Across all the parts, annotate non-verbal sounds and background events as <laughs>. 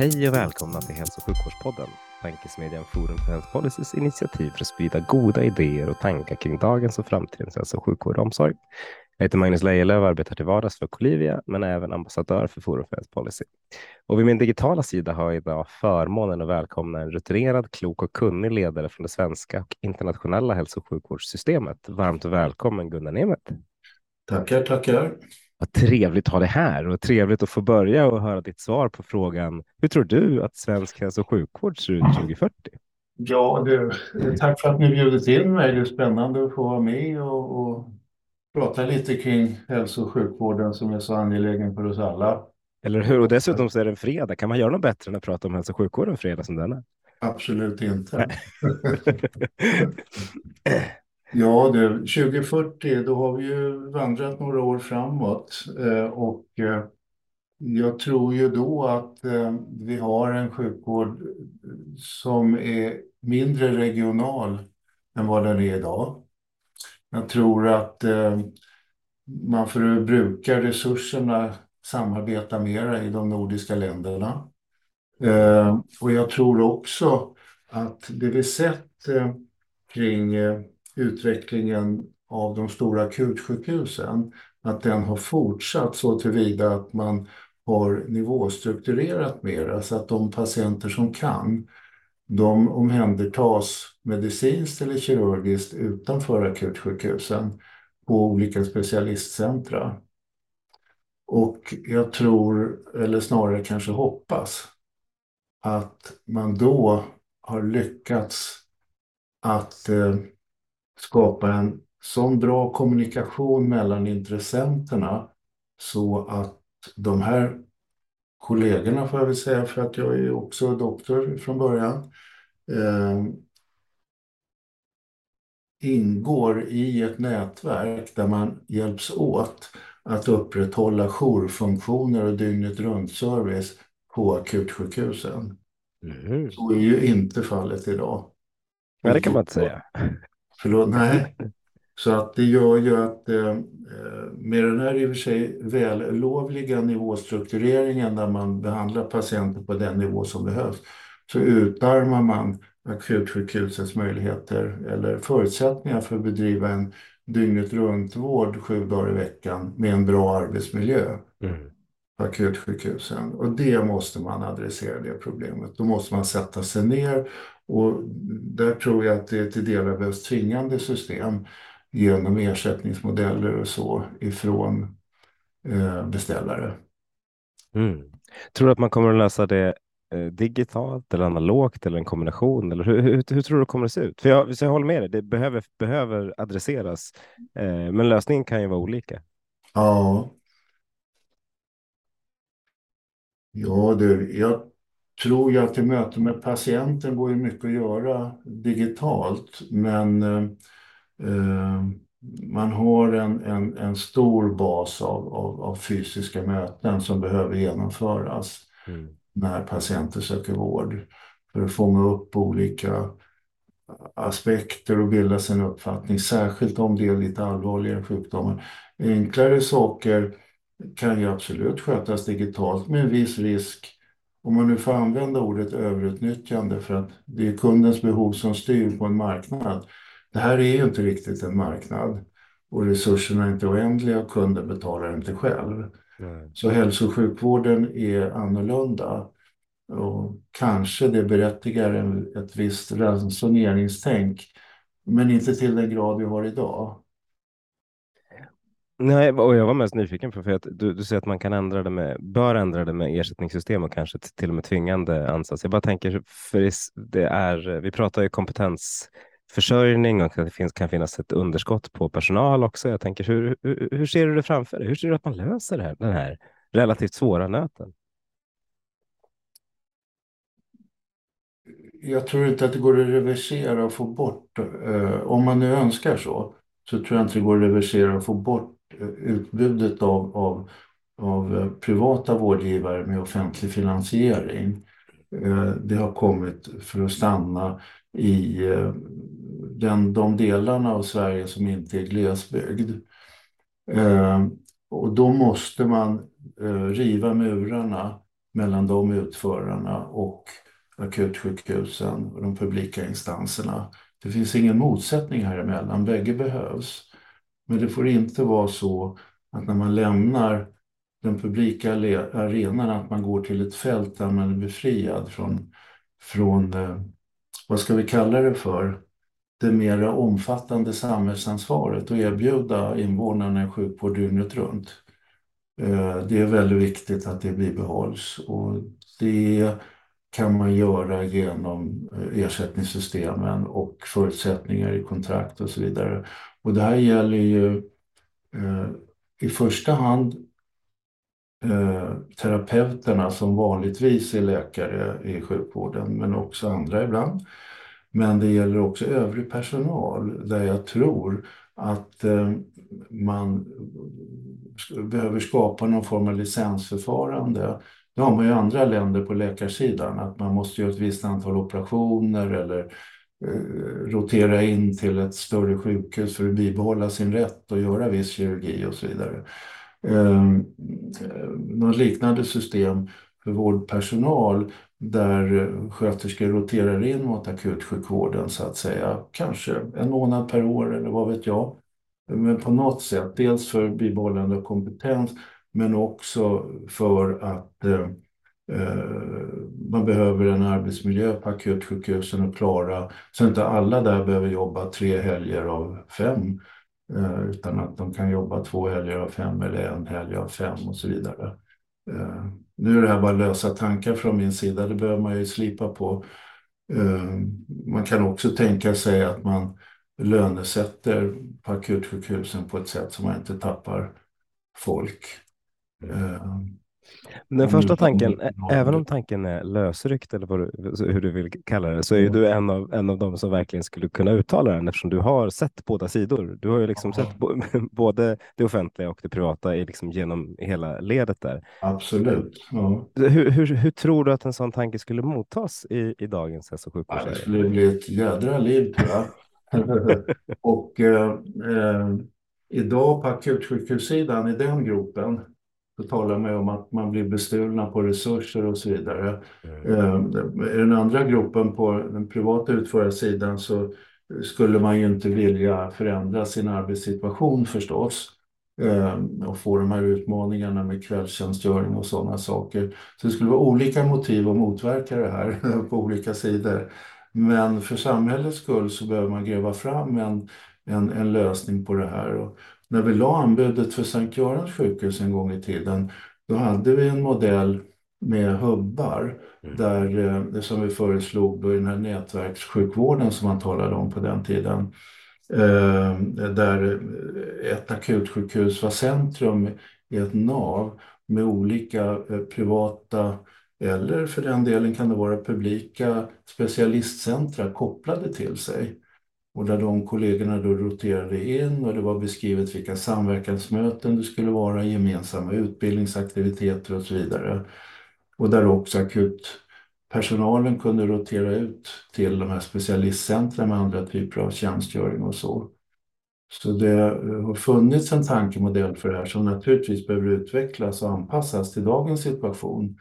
Hej och välkomna till Hälso och sjukvårdspodden, tankesmedjan Forum för Health Policies initiativ för att sprida goda idéer och tankar kring dagens och framtidens hälso och sjukvård och omsorg. Jag heter Magnus Lejelöw och arbetar till vardags för Colivia, men är även ambassadör för Forum för Health Policy. Och vid min digitala sida har jag idag förmånen att välkomna en rutinerad, klok och kunnig ledare från det svenska och internationella hälso och sjukvårdssystemet. Varmt välkommen Gunnar Nemeth. Tackar, tackar. Vad trevligt att ha dig här och trevligt att få börja och höra ditt svar på frågan. Hur tror du att svensk hälso och sjukvård ser ut 2040? Ja, det, tack för att ni bjudit in mig. Det är spännande att få vara med och, och prata lite kring hälso och sjukvården som är så angelägen för oss alla. Eller hur? Och dessutom så är det en fredag. Kan man göra något bättre än att prata om hälso och sjukvård en fredag som denna? Absolut inte. <laughs> <laughs> Ja, du, 2040, då har vi ju vandrat några år framåt eh, och eh, jag tror ju då att eh, vi har en sjukvård eh, som är mindre regional än vad den är idag. Jag tror att eh, man för att bruka resurserna samarbeta mera i de nordiska länderna. Eh, och jag tror också att det vi sett kring utvecklingen av de stora akutsjukhusen, att den har fortsatt så tillvida att man har nivåstrukturerat mera så alltså att de patienter som kan, de omhändertas medicinskt eller kirurgiskt utanför akutsjukhusen på olika specialistcentra. Och jag tror, eller snarare kanske hoppas, att man då har lyckats att eh, skapa en sån bra kommunikation mellan intressenterna så att de här kollegorna får jag väl säga för att jag är också doktor från början eh, ingår i ett nätverk där man hjälps åt att upprätthålla jourfunktioner och dygnet runt service på akutsjukhusen. Mm. Så är ju inte fallet idag. Nej, det kan man inte säga. Förlåt, nej. Så att det gör ju att eh, med den här i och för sig vällovliga nivåstruktureringen där man behandlar patienter på den nivå som behövs så utarmar man akutsjukhusets möjligheter eller förutsättningar för att bedriva en dygnet runt vård sju dagar i veckan med en bra arbetsmiljö mm. på akutsjukhusen. Och det måste man adressera det problemet. Då måste man sätta sig ner och där tror jag att det till delar behövs tvingande system genom ersättningsmodeller och så ifrån eh, beställare. Mm. Tror du att man kommer att lösa det eh, digitalt eller analogt eller en kombination? Eller hur, hur, hur, tror du det kommer att se ut? För jag, så jag håller med dig, det behöver, behöver adresseras, eh, men lösningen kan ju vara olika. Ja. Ja, det, jag tror jag att i möte med patienten går ju mycket att göra digitalt, men eh, man har en, en, en stor bas av, av, av, fysiska möten som behöver genomföras mm. när patienter söker vård för att fånga upp olika aspekter och bilda sig en uppfattning, särskilt om det är lite allvarligare sjukdomar. Enklare saker kan ju absolut skötas digitalt med en viss risk om man nu får använda ordet överutnyttjande för att det är kundens behov som styr på en marknad. Det här är ju inte riktigt en marknad och resurserna är inte oändliga och kunden betalar inte själv. Nej. Så hälso och sjukvården är annorlunda och kanske det berättigar ett visst ransoneringstänk men inte till den grad vi har idag. Nej, och jag var mest nyfiken på för att du, du säger att man kan ändra det med, bör ändra det med ersättningssystem och kanske till och med tvingande ansats. Jag bara tänker, för det är, vi pratar ju kompetensförsörjning och att det finns, kan finnas ett underskott på personal också. Jag tänker, hur, hur, hur ser du det framför dig? Hur ser du att man löser det här, den här relativt svåra nöten? Jag tror inte att det går att reversera och få bort, eh, om man nu önskar så, så tror jag inte det går att reversera och få bort utbudet av, av, av privata vårdgivare med offentlig finansiering. Eh, det har kommit för att stanna i eh, den, de delarna av Sverige som inte är glesbygd. Eh, och då måste man riva murarna mellan de utförarna och akutsjukhusen och de publika instanserna. Det finns ingen motsättning här emellan, bägge behövs. Men det får inte vara så att när man lämnar den publika arenan, att man går till ett fält där man är befriad från, från eh, vad ska vi kalla det för, det mera omfattande samhällsansvaret och erbjuda invånarna en sjukvård dygnet runt. Eh, det är väldigt viktigt att det bibehålls och det kan man göra genom eh, ersättningssystemen och förutsättningar i kontrakt och så vidare. Och det här gäller ju eh, i första hand eh, terapeuterna som vanligtvis är läkare i sjukvården, men också andra ibland. Men det gäller också övrig personal där jag tror att eh, man behöver skapa någon form av licensförfarande. Det har man ju i andra länder på läkarsidan, att man måste göra ett visst antal operationer eller Eh, rotera in till ett större sjukhus för att bibehålla sin rätt att göra viss kirurgi och så vidare ehm, eh, något liknande system för vårdpersonal där sköterskor roterar in mot akutsjukvården så att säga. Kanske en månad per år eller vad vet jag. Men på något sätt, dels för bibehållande av kompetens men också för att eh, eh, man behöver en arbetsmiljö på akutsjukhusen och klara så inte alla där behöver jobba tre helger av fem Eh, utan att de kan jobba två helger av fem eller en helg av fem och så vidare. Eh, nu är det här bara lösa tankar från min sida, det behöver man ju slipa på. Eh, man kan också tänka sig att man lönesätter på akutsjukhusen på ett sätt som man inte tappar folk. Den första tanken, även om tanken är lösryckt eller du, hur du vill kalla det, så är mm. du en av, en av dem som verkligen skulle kunna uttala den eftersom du har sett båda sidor. Du har ju liksom sett <laughs> både det offentliga och det privata i liksom genom hela ledet där. Absolut. Ja. Hur, hur, hur, tror du att en sån tanke skulle mottas i, i dagens hälso och sjukvård? Det skulle bli ett jädra liv tror jag. <laughs> och eh, eh, idag på akutsjukhussidan i den gropen då talar man om att man blir bestulna på resurser och så vidare. Mm. I den andra gruppen på den privata utförarsidan så skulle man ju inte vilja förändra sin arbetssituation förstås ehm, och få de här utmaningarna med kvällstjänstgöring och sådana saker. Så det skulle vara olika motiv att motverka det här <laughs> på olika sidor. Men för samhällets skull så behöver man gräva fram en, en, en lösning på det här. Och när vi la anbudet för Sankt Görans sjukhus en gång i tiden, då hade vi en modell med hubbar mm. där eh, det som vi föreslog då i den här nätverkssjukvården som man talade om på den tiden. Eh, där ett akutsjukhus var centrum i ett nav med olika eh, privata eller för den delen kan det vara publika specialistcentra kopplade till sig. Och där de kollegorna då roterade in och det var beskrivet vilka samverkansmöten det skulle vara, gemensamma utbildningsaktiviteter och så vidare. Och där också akutpersonalen kunde rotera ut till de här specialistcentren med andra typer av tjänstgöring och så. Så det har funnits en tankemodell för det här som naturligtvis behöver utvecklas och anpassas till dagens situation.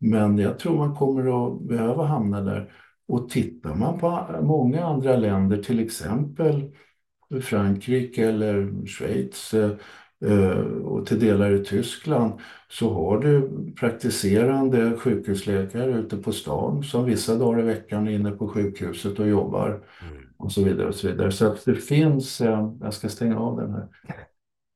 Men jag tror man kommer att behöva hamna där. Och tittar man på många andra länder, till exempel Frankrike eller Schweiz eh, och till delar i Tyskland så har du praktiserande sjukhusläkare ute på stan som vissa dagar i veckan är inne på sjukhuset och jobbar mm. och så vidare. och Så vidare. Så att det finns, jag ska stänga av den här.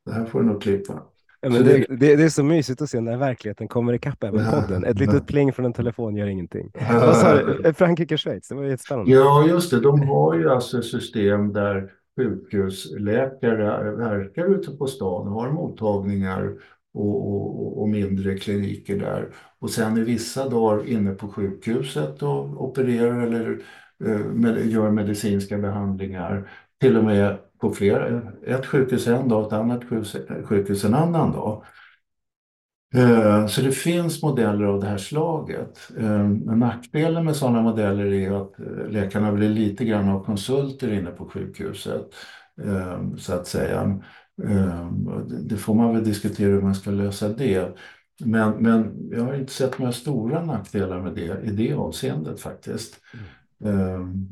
Det här får du nog klippa. Ja, det, det, det, är så mysigt att se när verkligheten kommer ikapp även podden. Ett litet pling från en telefon gör ingenting. Vad sa du? Frankrike, Schweiz, det var jättespännande. Ja, just det. De har ju alltså system där sjukhusläkare verkar ute på stan och har mottagningar och, och, och, mindre kliniker där. Och sen är vissa dagar inne på sjukhuset och opererar eller eh, med, gör medicinska behandlingar. Till och med på flera, ett sjukhus en dag, ett annat sjukhus en annan dag. Eh, så det finns modeller av det här slaget. Eh, nackdelen med sådana modeller är att eh, läkarna blir lite grann av konsulter inne på sjukhuset, så att säga. Det får man väl diskutera hur man ska lösa det. Men, men jag har inte sett några stora nackdelar med det i det avseendet faktiskt. Mm.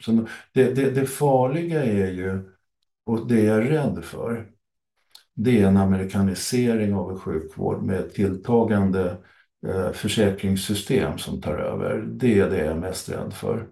Så det, det, det farliga är ju, och det jag är rädd för, det är en amerikanisering av en sjukvård med tilltagande eh, försäkringssystem som tar över. Det är det jag är mest rädd för.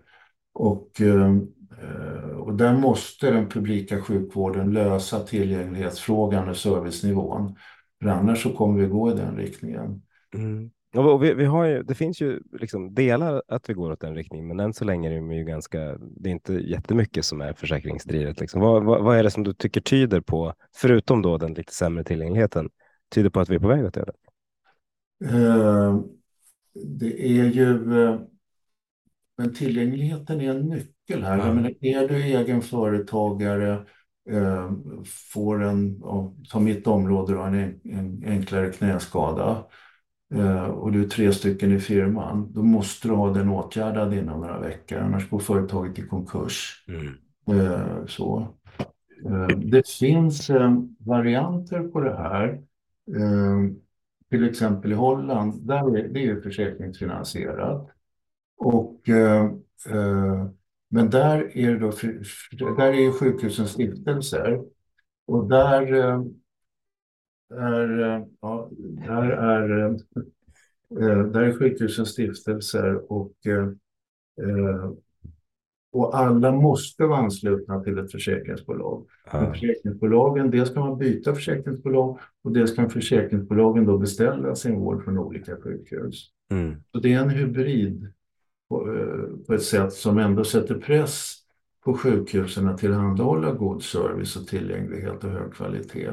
Och, ehm, eh, och där måste den publika sjukvården lösa tillgänglighetsfrågan och servicenivån. För annars så kommer vi gå i den riktningen. Mm. Och vi, vi, har ju, det finns ju liksom delar att vi går åt den riktningen, men än så länge är det ju ganska, det är inte jättemycket som är försäkringsdrivet. Liksom. Vad, vad, vad, är det som du tycker tyder på, förutom då den lite sämre tillgängligheten, tyder på att vi är på väg åt det hållet? Uh, det är ju, uh, men tillgängligheten är en nyckel här. Mm. Menar, är du egen företagare, uh, får en, ta mitt område, då, en, en enklare knäskada, Eh, och du är tre stycken i firman, då måste du ha den åtgärdad inom några veckor, annars går företaget i konkurs. Mm. Eh, så. Eh, det finns varianter på det här. Till exempel i Holland, där är det är försäkringsfinansierat. Och, men där är, då, där är sjukhusen stiftelser. Och där är, ja, där är, eh, där är sjukhusen stiftelser och, eh, och alla måste vara anslutna till ett försäkringsbolag. Ja. Försäkringsbolagen, dels kan man byta försäkringsbolag och dels kan försäkringsbolagen då beställa sin vård från olika sjukhus. Mm. Så det är en hybrid på, eh, på ett sätt som ändå sätter press på sjukhusen att tillhandahålla god service och tillgänglighet och hög kvalitet.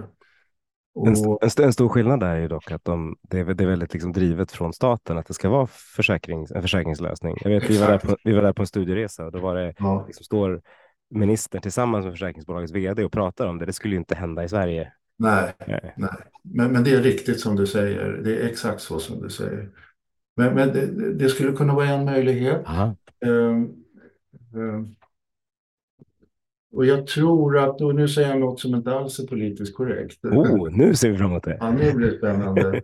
En, en, en, stor skillnad där är ju dock att de, det, är, det är väldigt liksom drivet från staten att det ska vara försäkring, en försäkringslösning. Jag vet, vi var, där på, vi var där på en studieresa och då var det, ja. liksom, står ministern tillsammans med försäkringsbolagets vd och pratar om det. Det skulle ju inte hända i Sverige. Nej, nej. nej. Men, men det är riktigt som du säger. Det är exakt så som du säger. Men, men det, det skulle kunna vara en möjlighet. Um, um, och jag tror att, och nu säger jag något som inte alls är politiskt korrekt. Oh, nu ser vi fram emot det. Ja, nu blir det spännande.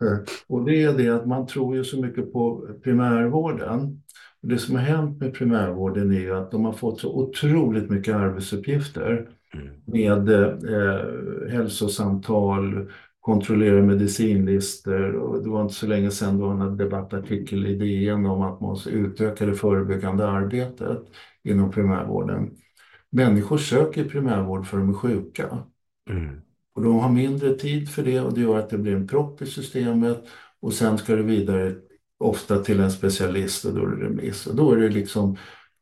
<laughs> och det är det att man tror ju så mycket på primärvården. Och det som har hänt med primärvården är att de har fått så otroligt mycket arbetsuppgifter mm. med eh, hälsosamtal, kontrollera medicinlistor och det var inte så länge sedan då en debattartikel i DN om att man måste utöka det förebyggande arbetet inom primärvården människor söker primärvård för att de är sjuka. Mm. Och de har mindre tid för det och det gör att det blir en propp i systemet och sen ska det vidare ofta till en specialist och då är det remiss. Och då är det liksom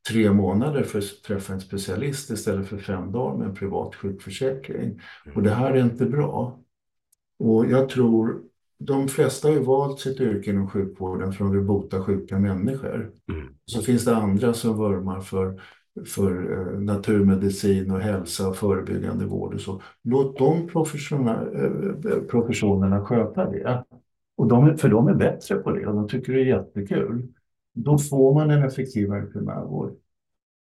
tre månader för att träffa en specialist istället för fem dagar med en privat sjukförsäkring. Och det här är inte bra. Och jag tror de flesta har ju valt sitt yrke inom sjukvården för att de vill bota sjuka människor. Mm. Så finns det andra som vurmar för för eh, naturmedicin och hälsa och förebyggande vård och så. Låt de eh, professionerna sköta det. Och de, för de är bättre på det och de tycker det är jättekul. Då får man en effektivare primärvård.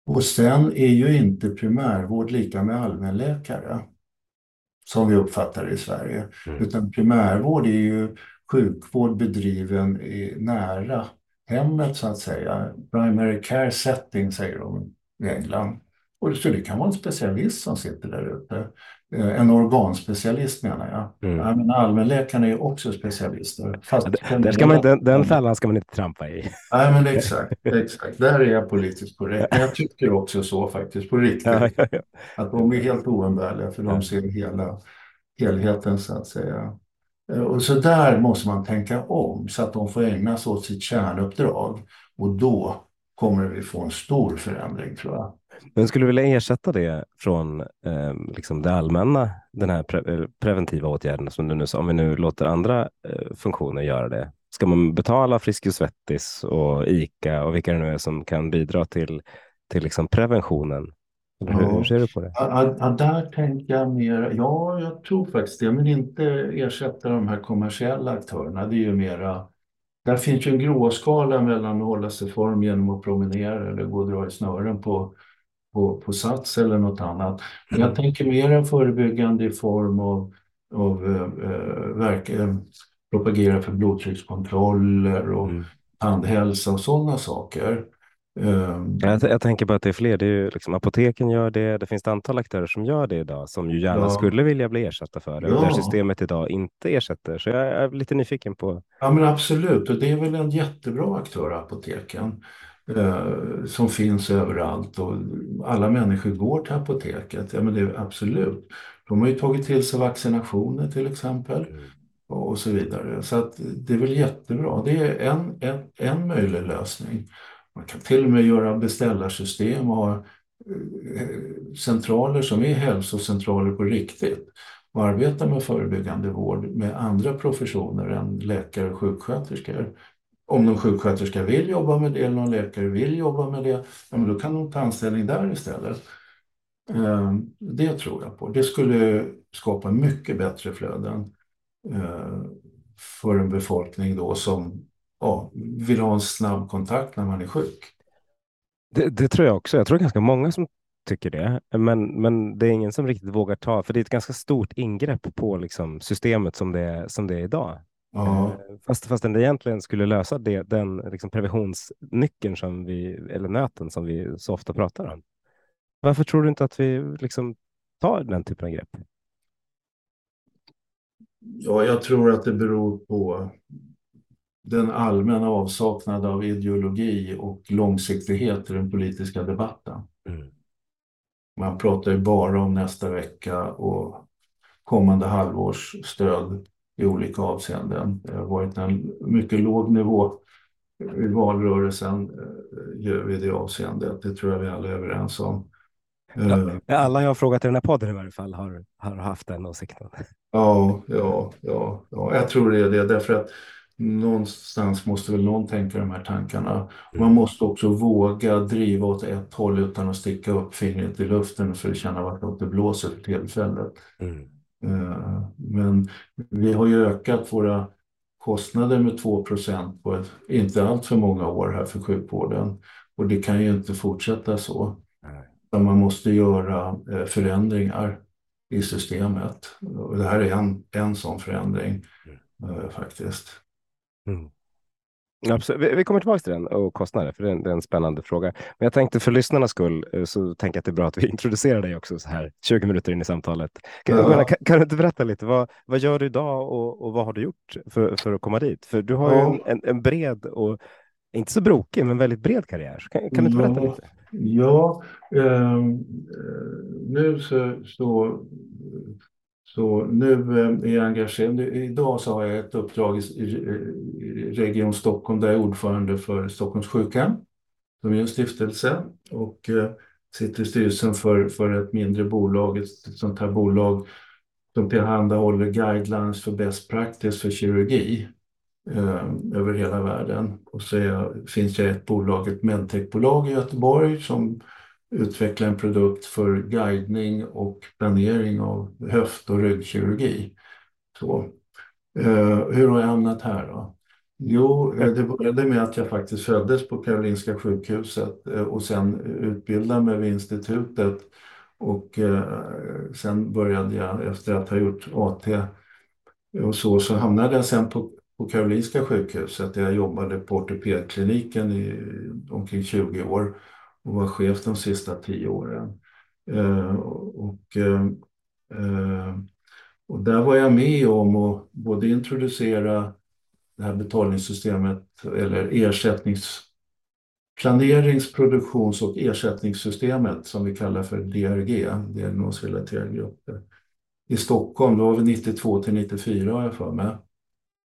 Och sen är ju inte primärvård lika med allmänläkare som vi uppfattar det i Sverige. Mm. Utan primärvård är ju sjukvård bedriven i nära hemmet så att säga. Primary care setting säger de England. Och så det kan vara en specialist som sitter där ute. Eh, en organspecialist menar jag. Mm. Ja, men allmänläkarna är också specialister. Fast ja, där ska man inte, den fällan ska man inte trampa i. Nej, men exakt. exakt. Där är jag politiskt korrekt. Jag tycker också så faktiskt, på riktigt. Ja, ja, att de är helt oumbärliga för de ser hela helheten så att säga. Och så där måste man tänka om så att de får ägna sig åt sitt kärnuppdrag. Och då kommer vi få en stor förändring tror jag. Men skulle du vilja ersätta det från eh, liksom det allmänna, den här pre preventiva åtgärden som du nu sa, om vi nu låter andra eh, funktioner göra det? Ska man betala Friskis Svettis och ICA och vilka det nu är som kan bidra till, till liksom preventionen? Eller hur, Ja. hur ser du på det? Ja, ja, där tänker jag mer, ja jag tror faktiskt det, men inte ersätta de här kommersiella aktörerna. Det är ju mera, där finns ju en gråskala mellan att hålla sig i form genom att promenera eller gå och dra i snören på, på, på Sats eller något annat. Men jag tänker mer en förebyggande i form av, av eh, eh, verk, eh, propagera för blodtryckskontroller och Mm. tandhälsa och sådana saker. Eh, Jag, jag tänker på att det är fler. Det är liksom, apoteken gör det. Det finns ett antal aktörer som gör det idag som ju gärna Ja. skulle vilja bli ersatta för det. Ja. där systemet idag inte ersätter. Så jag är lite nyfiken på. Ja men absolut, och det är väl en jättebra aktör, apoteken, eh, som finns överallt och alla människor går till apoteket. Ja men det är absolut. De har ju tagit till sig vaccinationer till exempel och och så vidare. Så att det är väl jättebra. Det är en, en, en möjlig lösning. Man kan till och med göra beställarsystem och ha eh, centraler som är hälsocentraler på riktigt och arbeta med förebyggande vård med andra professioner än läkare och sjuksköterskor. Om någon sjuksköterska vill jobba med det eller någon läkare vill jobba med det, ja, men då kan de ta anställning där istället. Ehm, det tror jag på. Det skulle skapa mycket bättre flöden eh, för en befolkning då som ja, vill ha en snabb kontakt när man är sjuk. Det, det tror jag också. Jag tror ganska många som tycker det. Men, men det är ingen som riktigt vågar ta. För det är ett ganska stort ingrepp på liksom, systemet som det, som det är idag. Ja. Eh, Fast, fast den egentligen skulle lösa det, den liksom preventionsnyckeln som vi, eller nöten som vi så ofta pratar om. Varför tror du inte att vi liksom tar den typen av grepp? Ja, jag tror att det beror på den allmänna avsaknad av ideologi och långsiktighet i den politiska debatten. Man pratar ju bara om nästa vecka och kommande halvårs stöd i olika avseenden. Det har varit en mycket låg nivå i valrörelsen eh, i det avseendet. Det tror jag vi alla är överens om. Eh, Alla jag har frågat i den här podden i varje fall har, har haft den åsikten. Ja, ja, ja, ja, jag tror det är det. Därför att någonstans måste väl någon tänka de här tankarna. Man måste också våga driva åt ett håll utan att sticka upp fingret i luften för att känna vartåt det blåser för tillfället. Eh, Men vi har ju ökat våra kostnader med 2 på ett, inte allt för många år här för sjukvården. Och det kan ju inte fortsätta så. Utan man måste göra eh, förändringar i systemet. Och det här är en, en sån förändring eh, faktiskt. Mm. Absolut. Vi, vi kommer tillbaka till den och kostnader, för det är, en, det är en spännande fråga. Men jag tänkte för lyssnarnas skull eh, så tänker jag att det är bra att vi <laughs> introducerar dig också så här 20 minuter in i samtalet. Kan, Ja. menar, kan, kan du inte berätta lite, vad, vad gör du idag och, och vad har du gjort för, för att komma dit? För du har ju Ja. en, en, en bred och inte så brokig, men väldigt bred karriär. Kan, kan du inte berätta Ja. lite? Ja, ehm, eh, nu så, så, så nu eh, är jag engagerad. Idag så har jag ett uppdrag i, Region Stockholm där jag är ordförande för Stockholms sjukhem som är en stiftelse och eh, sitter i styrelsen för, för ett mindre bolag, ett sånt här bolag som tillhandahåller guidelines för best practice för kirurgi eh, över hela världen. Och så är finns det ett bolag, ett medtechbolag i Göteborg som utveckla en produkt för guidning och planering av höft- och ryggkirurgi. Så. Eh, hur har jag hamnat här då? Jo, eh, det började med att jag faktiskt föddes på Karolinska sjukhuset eh, och sen utbildade mig vid institutet och eh, sen började jag efter att ha gjort AT och så, så hamnade jag sen på, på Karolinska sjukhuset där jag jobbade på ortopedkliniken i omkring 20 år och var chef de sista tio åren. Eh, och, eh, och där var jag med om att både introducera det här betalningssystemet eller ersättnings planeringsproduktions och ersättningssystemet som vi kallar för DRG, diagnosrelaterade grupper, i Stockholm, då var vi 92 till 94 har jag för mig.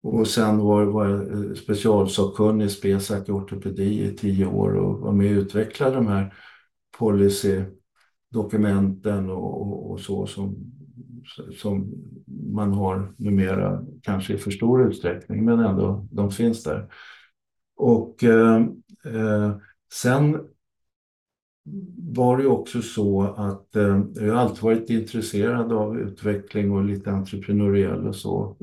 Och sen var, var jag specialsakkunnig i SPESAC ortopedi i tio år och var med och utvecklade de här policydokumenten och, och, och så som, som man har numera, kanske i för stor utsträckning, men ändå, de finns där. Och eh, eh, sen var det också så att eh, jag har alltid varit intresserad av utveckling och lite entreprenöriell och så.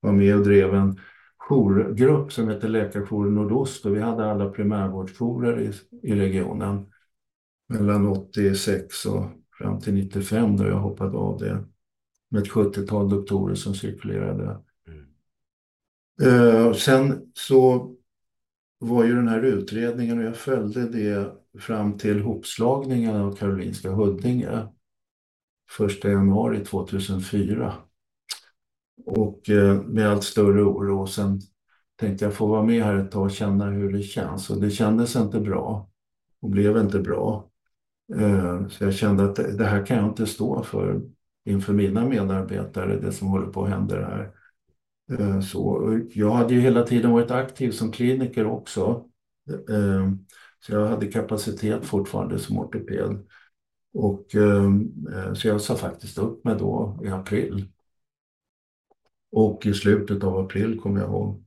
Var med och drev en jourgrupp som heter Läkarjouren Nordost och vi hade alla primärvårdsjourer i, i regionen mellan 86 och fram till 95 då jag hoppade av det med ett 70-tal doktorer som cirkulerade. Mm. Uh, sen så var ju den här utredningen och jag följde det fram till hopslagningen av Karolinska Huddinge 1 januari 2004. Och eh, med allt större oro. Och sen tänkte jag få vara med här ett tag och känna hur det känns. Och det kändes inte bra och blev inte bra. Eh, så jag kände att det här kan jag inte stå för inför mina medarbetare, det som håller på att hända här. Eh, så jag hade ju hela tiden varit aktiv som kliniker också. Eh, så jag hade kapacitet fortfarande som ortoped. Och, eh, eh, så jag sa faktiskt upp mig då i april och i slutet av april kommer jag ihåg,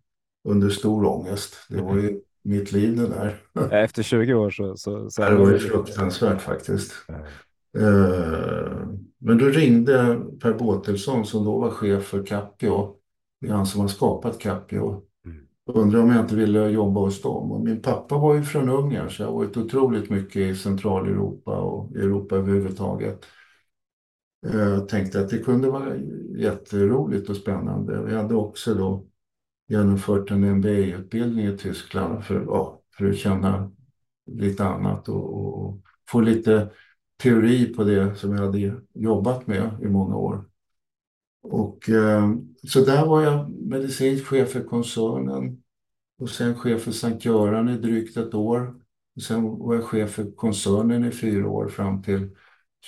under stor ångest. Det var ju mitt liv det där. Efter 20 år så... så, så det var ju fruktansvärt faktiskt. Eh, men då ringde Per Båtelsson som då var chef för Capio. Det är han som har skapat Capio. Mm. Undrade om jag inte ville jobba hos dem. Och min pappa var ju från Ungern så jag har varit otroligt mycket i Centraleuropa och Europa överhuvudtaget. Jag tänkte att det kunde vara jätteroligt och spännande. Vi hade också då genomfört en MBA-utbildning i Tyskland för, ja, för att känna lite annat och, och, få lite teori på det som jag hade jobbat med i många år. Och eh, så där var jag medicinsk chef för koncernen och sen chef för Sankt Göran i drygt ett år. Och sen var jag chef för koncernen i fyra år fram till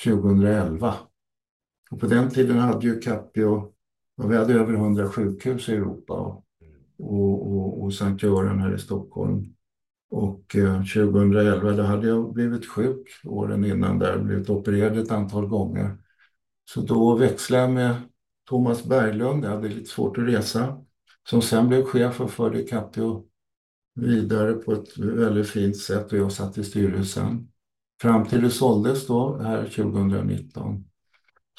2011. Och på den tiden hade ju Capio, vi hade över 100 sjukhus i Europa och, och, och Sankt Göran här i Stockholm. Och eh, 2011 då hade jag blivit sjuk åren innan där, blivit opererad ett antal gånger. Så då växlade jag med Thomas Berglund, jag hade lite svårt att resa, som sen blev chef och förde Capio vidare på ett väldigt fint sätt och jag satt i styrelsen. Fram till det såldes då här 2019.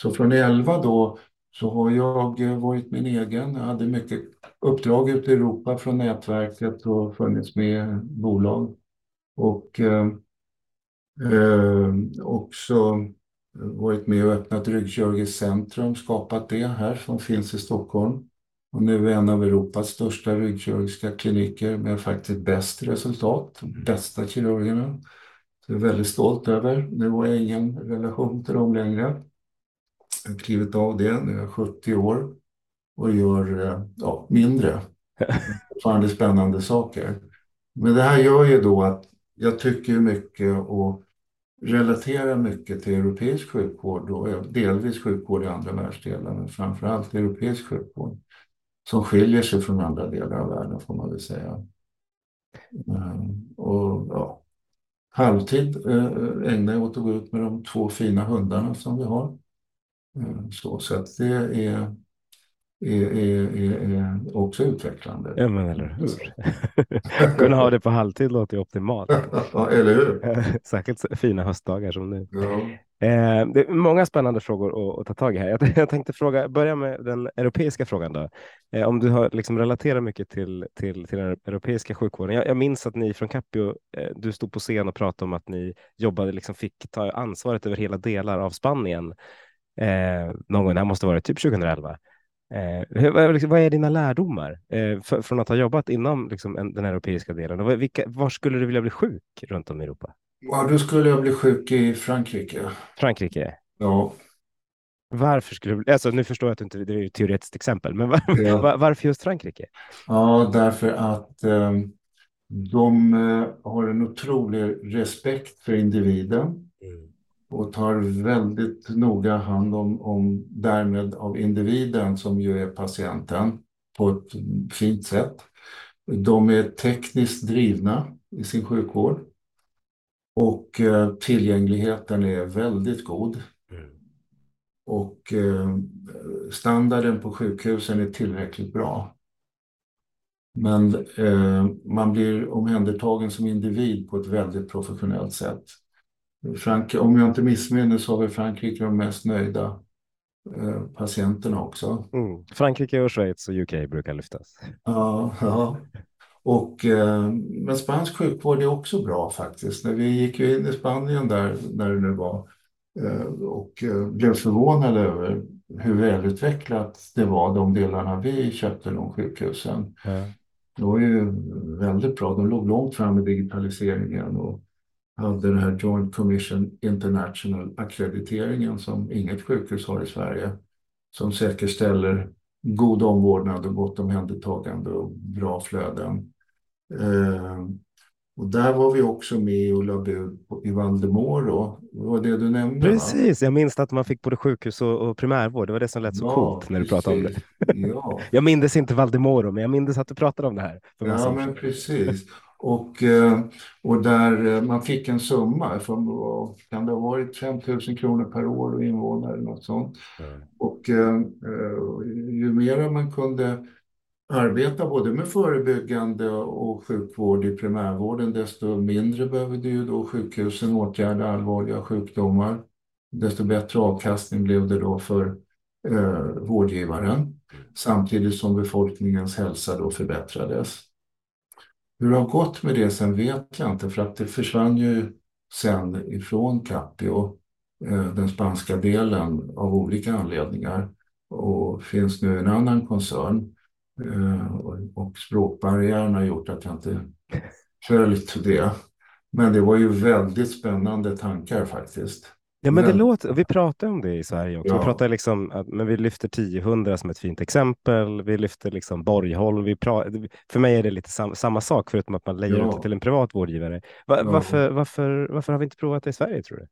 Så från 11 då så har jag eh, varit min egen. Jag hade mycket uppdrag ute i Europa från nätverket och funnits med bolag. Och eh, eh, också varit med och öppnat Ryggkirurgiskt centrum, skapat det här som finns i Stockholm. Och nu är en av Europas största ryggkirurgiska kliniker med faktiskt bäst resultat, bästa kirurgerna. Så jag är väldigt stolt över. Nu har jag ingen relation till dem längre. Har klivit av det, nu är jag 70 år och gör eh, ja, mindre, <laughs> fortfarande spännande saker. Men det här gör ju då att jag tycker mycket och relaterar mycket till europeisk sjukvård och delvis sjukvård i andra världsdelar, men framför allt europeisk sjukvård som skiljer sig från andra delar av världen får man väl säga. Ehm, och ja, halvtid eh, ägnar jag åt att gå ut med de två fina hundarna som vi har. Mm, så, så att det är, är, är, är också utvecklande. Ja, men eller hur. <laughs> Kunna ha det på halvtid låter ju optimalt. <laughs> ja, eller hur. <laughs> Särskilt fina höstdagar som nu. Ja. Eh, det är många spännande frågor att, att, ta tag i här. Jag, jag tänkte fråga, börja med den europeiska frågan. Då. Eh, om du har liksom relaterat mycket till, till, till den europeiska sjukvården. Jag, jag minns att ni från Capio, eh, du stod på scen och pratade om att ni jobbade, liksom fick ta ansvaret över hela delar av Spanien eh, någon gång, det här måste vara typ 2011. Eh, vad är dina lärdomar eh, för, från att ha jobbat inom liksom, en, den europeiska delen? Vilka, var skulle du vilja bli sjuk runt om i Europa? Ja, då skulle jag bli sjuk i Frankrike. Frankrike? Ja. Varför skulle du alltså nu förstår jag att du inte, det är ett teoretiskt exempel, men var, ja. <laughs> var, varför just Frankrike? Ja, därför att eh, de har en otrolig respekt för individen. Mm och tar väldigt noga hand om, om därmed av individen som ju är patienten på ett fint sätt. De är tekniskt drivna i sin sjukvård och eh, tillgängligheten är väldigt god. Mm. Och eh, standarden på sjukhusen är tillräckligt bra. Men eh, man blir omhändertagen som individ på ett väldigt professionellt sätt. Frank, om jag inte missminner så har vi Frankrike de mest nöjda eh, patienterna också. Mm. Frankrike och Schweiz och UK brukar lyftas. Ja, ja. Och, eh, men spansk sjukvård är också bra faktiskt. När vi gick in i Spanien där, när det nu var, eh, och blev förvånade över hur välutvecklat det var, de delarna vi köpte de sjukhusen. Mm. Det var ju väldigt bra. De låg långt fram med digitaliseringen och hade den här Joint Commission International akkrediteringen som inget sjukhus har i Sverige. Som säkerställer god omvårdnad och gott omhändertagande och bra flöden. Eh, och där var vi också med och la bud i Valdemoro. Det var det du nämnde? Precis, va? jag minns att man fick både sjukhus och, och primärvård. Det var det som lät så ja, coolt när du pratade om det. Ja. <laughs> jag minns inte Valdemoro, men jag minns att du pratade om det här. ja, men precis. Och, eh, och där eh, man fick en summa, från, kan det ha varit 5 000 kronor per år och invånare eller något sånt. Mm. Och eh, ju mer man kunde arbeta både med förebyggande och sjukvård i primärvården, desto mindre behövde ju då sjukhusen åtgärda allvarliga sjukdomar. Desto bättre avkastning blev det då för eh, vårdgivaren, samtidigt som befolkningens hälsa då förbättrades. Hur det har gått med det sen vet jag inte, för att det försvann ju sen ifrån Capio, eh, den spanska delen, av olika anledningar och finns nu en annan koncern Eh, och språkbarriären har gjort att jag inte följt det. Men det var ju väldigt spännande tankar faktiskt. Ja, men det låter, vi pratar om det i Sverige också. Ja. Vi pratar liksom, men vi lyfter 1000 som ett fint exempel. Vi lyfter liksom Borgholm. Vi pratar, för mig är det lite sam, samma sak, förutom att man lägger ja. ut det till en privat vårdgivare. Va, ja. varför, varför, varför har vi inte provat det i Sverige, tror du?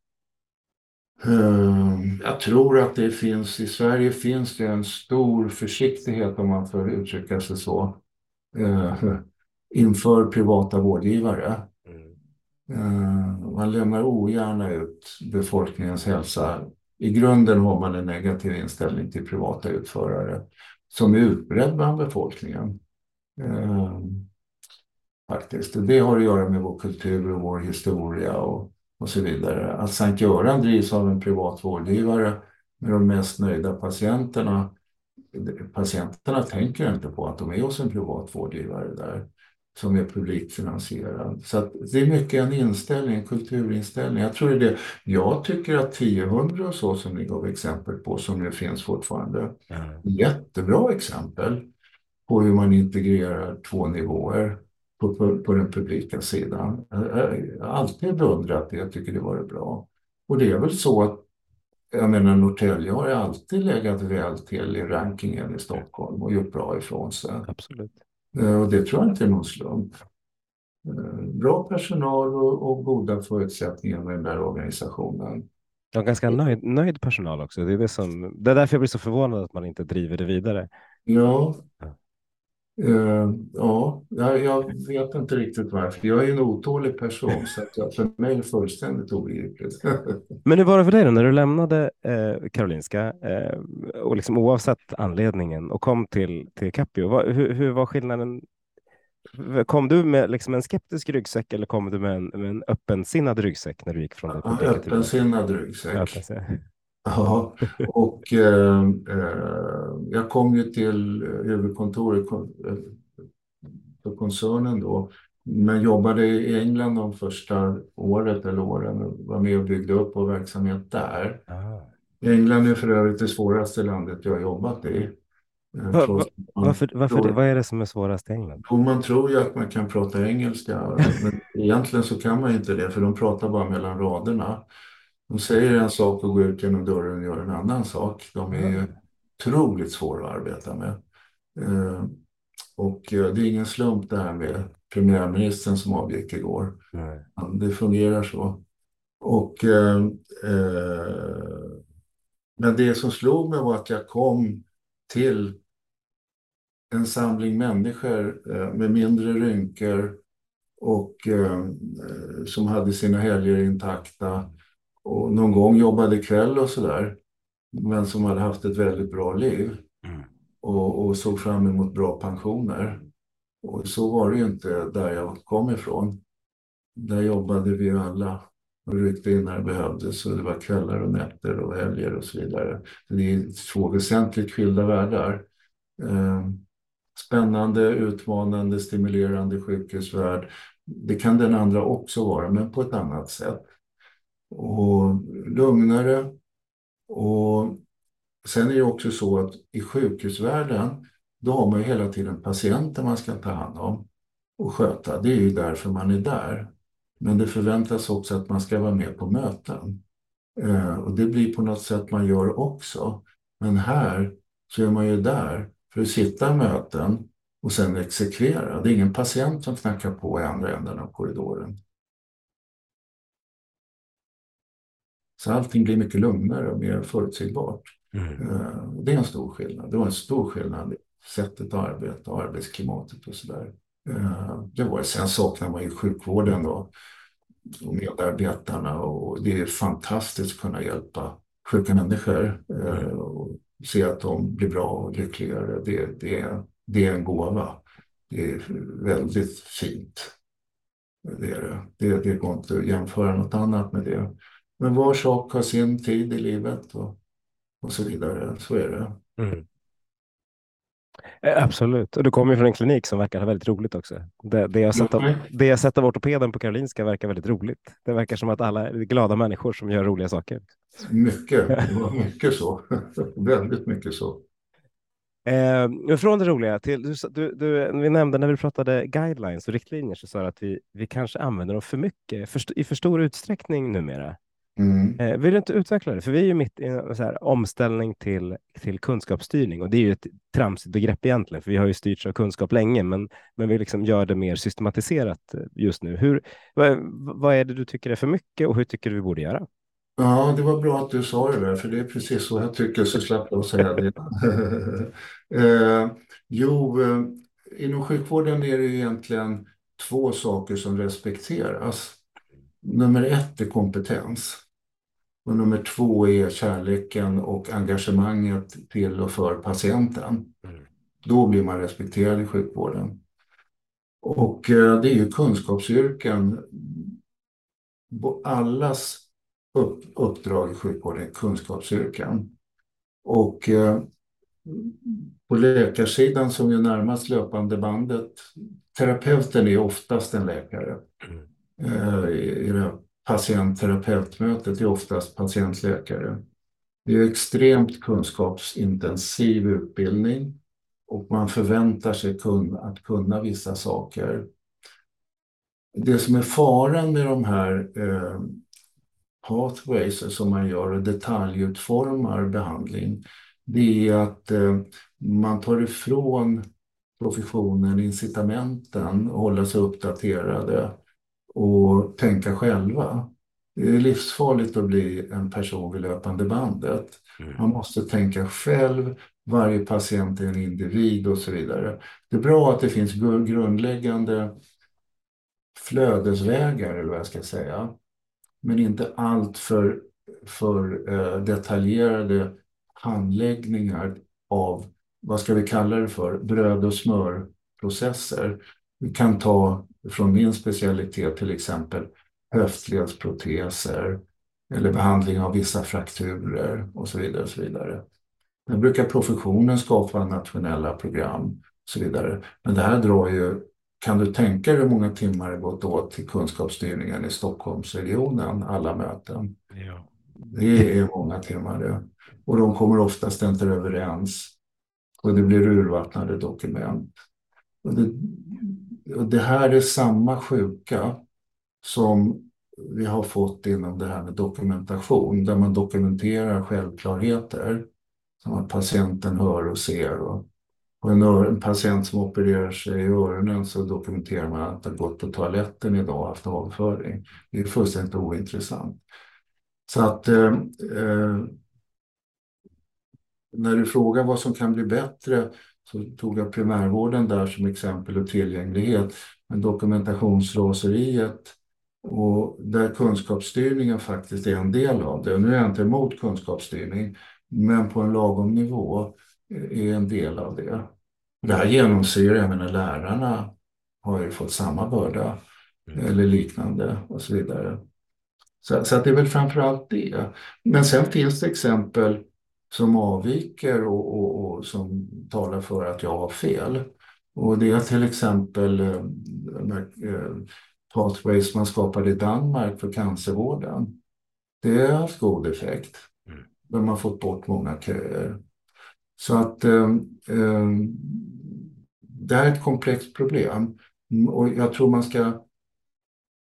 Ehm, jag tror att det finns, i Sverige finns det en stor försiktighet om man får uttrycka sig så, eh, inför privata vårdgivare. Eh, man lämnar ogärna ut befolkningens hälsa. I grunden har man en negativ inställning till privata utförare som är utbredd bland befolkningen. Eh, faktiskt. Det har att göra med vår kultur och vår historia och och så vidare. Att Sankt Göran drivs av en privat vårdgivare med de mest nöjda patienterna. Patienterna tänker inte på att de är hos en privat vårdgivare där som är publikfinansierad. Så det är mycket en inställning, en kulturinställning. Jag tror det är det. Jag tycker att 1000 och så som ni gav exempel på, som nu finns fortfarande, mm. jättebra exempel på hur man integrerar två nivåer på, på, på den publika sidan. Jag har alltid beundrat det, jag tycker det varit bra. Och det är väl så att jag menar Norrtälje har alltid legat väl till i rankingen i Stockholm och gjort bra ifrån sig. Absolut. Eh, och det tror jag inte är någon slump. Eh, bra personal och, och goda förutsättningar med den där organisationen. Ja, ganska nöjd, nöjd personal också. Det är, det, som, det är därför jag blir så förvånad att man inte driver det vidare. Ja, Uh, ja, jag vet inte riktigt varför. Jag är en otålig person så att jag, för mig är det fullständigt obegripligt. <laughs> Men hur var det för dig då när du lämnade eh, Karolinska eh, och liksom oavsett anledningen och kom till, till Capio? Var, hur, hur var skillnaden? Kom du med liksom en skeptisk ryggsäck eller kom du med en, med en öppensinnad ryggsäck när du gick från det? Ja, öppensinnad ryggsäck. Ja, och eh, eh, jag kom ju till huvudkontoret för koncernen då, men jobbade i England de första året eller åren och var med och byggde upp vår verksamhet där. Ah. England är för övrigt det svåraste landet jag har jobbat i. Eh, va, va, varför, varför det? Vad är det som är svårast i England? Man tror ju att man kan prata engelska, men <laughs> egentligen så kan man inte det, för de pratar bara mellan raderna. De säger en sak och går ut genom dörren och gör en annan sak. De är mm. otroligt svåra att arbeta med. Eh, och eh, det är ingen slump det här med premiärministern som avgick igår. Nej. Det fungerar så. Och, eh, eh, men det som slog mig var att jag kom till en samling människor eh, med mindre rynkor och som hade sina helger intakta och någon gång jobbade kväll och sådär. Men som hade haft ett väldigt bra liv mm. och, och såg fram emot bra pensioner. Och så var det ju inte där jag kom ifrån. Där jobbade vi alla och ryckte in när det behövdes och det var kvällar och nätter och helger och så vidare. Det är två väsentligt skilda världar. Eh, spännande, utmanande, stimulerande sjukhusvärld. Det kan den andra också vara, men på ett annat sätt. Och lugnare. Och sen är det också så att i sjukhusvärlden, då har man ju hela tiden patienter man ska ta hand om och sköta. Det är ju därför man är där. Men det förväntas också att man ska vara med på möten. Eh, och det blir på något sätt man gör också. Men här så är man ju där för att sitta i möten och sen exekvera. Det är ingen patient som knackar på i andra änden av korridoren. Så allting blir mycket lugnare och mer förutsägbart. Mm. Eh, det är en stor skillnad. Det var en stor skillnad i sättet att arbeta och arbetsklimatet och sådär. Eh, det var Sen saknar man ju sjukvården då och medarbetarna och det är fantastiskt att kunna hjälpa sjuka människor eh, och se att de blir bra och lyckligare. Det, det, det är en gåva. Det är väldigt fint. Det, är det. Det, det går inte att jämföra något annat med det. Men var sak har sin tid i livet och, och så vidare. Så är det. Mm. Eh, absolut, och du kommer från en klinik som verkar ha väldigt roligt också. Det, det, jag sett av, det jag sett av ortopeden på Karolinska verkar väldigt roligt. Det verkar som att alla är glada människor som gör roliga saker. Mycket, <laughs> det var mycket så. <laughs> väldigt mycket så. Eh, från det roliga till, du, du, du, vi nämnde när vi pratade guidelines och riktlinjer så sa du att vi, vi kanske använder dem för mycket, för, i för stor utsträckning numera. Mm. Eh, vill du inte utveckla det? För vi är ju mitt i en här, omställning till, till kunskapsstyrning och det är ju ett tramsigt begrepp egentligen, för vi har ju styrts av kunskap länge, men, men vi liksom gör det mer systematiserat eh, just nu. Hur, vad, vad är det du tycker är för mycket och hur tycker du vi borde göra? Ja, det var bra att du sa det där, för det är precis så jag tycker, så slapp jag säga det. <laughs> eh, jo, eh, inom sjukvården är det egentligen två saker som respekteras. Nummer ett är kompetens. Och nummer två är kärleken och engagemanget till och för patienten. Mm. Då blir man respekterad i sjukvården. Och eh, det är ju kunskapsyrken. Allas uppdrag i sjukvården är kunskapsyrken. Och eh, på läkarsidan som är närmast löpande bandet, terapeuten är oftast en läkare. Mm. Eh, i det Patientterapeutmötet är oftast patientläkare. Det är extremt kunskapsintensiv utbildning och man förväntar sig att kunna vissa saker. Det som är faran med de här eh, pathways som man gör och detaljutformar behandling, det är att eh, man tar ifrån professionen incitamenten att hålla sig uppdaterade och tänka själva. Det är livsfarligt att bli en person vid löpande bandet. Mm. Man måste tänka själv, varje patient är en individ och så vidare. Det är bra att det finns grundläggande flödesvägar, eller vad jag ska säga. Men inte allt för, för eh, detaljerade handläggningar av, vad ska vi kalla det för, bröd och smörprocesser. Vi kan ta från min specialitet till exempel höftledsproteser eller behandling av vissa frakturer och så vidare. Och så vidare. Nu brukar professionen skapa nationella program och så vidare. Men det här drar ju, kan du tänka dig hur många timmar det gått åt till kunskapsstyrningen i Stockholmsregionen, alla möten? Ja. Det är många timmar det. Och de kommer oftast inte överens. Och det blir urvattnade dokument. Och det, och det här är samma sjuka som vi har fått inom det här med dokumentation, där man dokumenterar självklarheter som att patienten hör och ser och på en, en patient som opererar sig i öronen så dokumenterar man att den gått på toaletten idag och haft avföring. Det är fullständigt ointressant. Så att eh, eh, när du frågar vad som kan bli bättre så tog jag primärvården där som exempel och tillgänglighet. Men dokumentationsraseriet och där kunskapsstyrningen faktiskt är en del av det. Nu är jag inte emot kunskapsstyrning, men på en lagom nivå är en del av det. Det här genomsyrar, jag menar lärarna har fått samma börda mm. eller liknande och så vidare. Så, så det är väl framförallt det. Men sen finns det exempel som avviker och, och, och, som talar för att jag har fel. Och det är till exempel eh, eh, pathways man skapade i Danmark för cancervården. Det har haft god effekt. Mm. De har fått bort många köer. Så att eh, eh, det här är ett komplext problem. Och jag tror man ska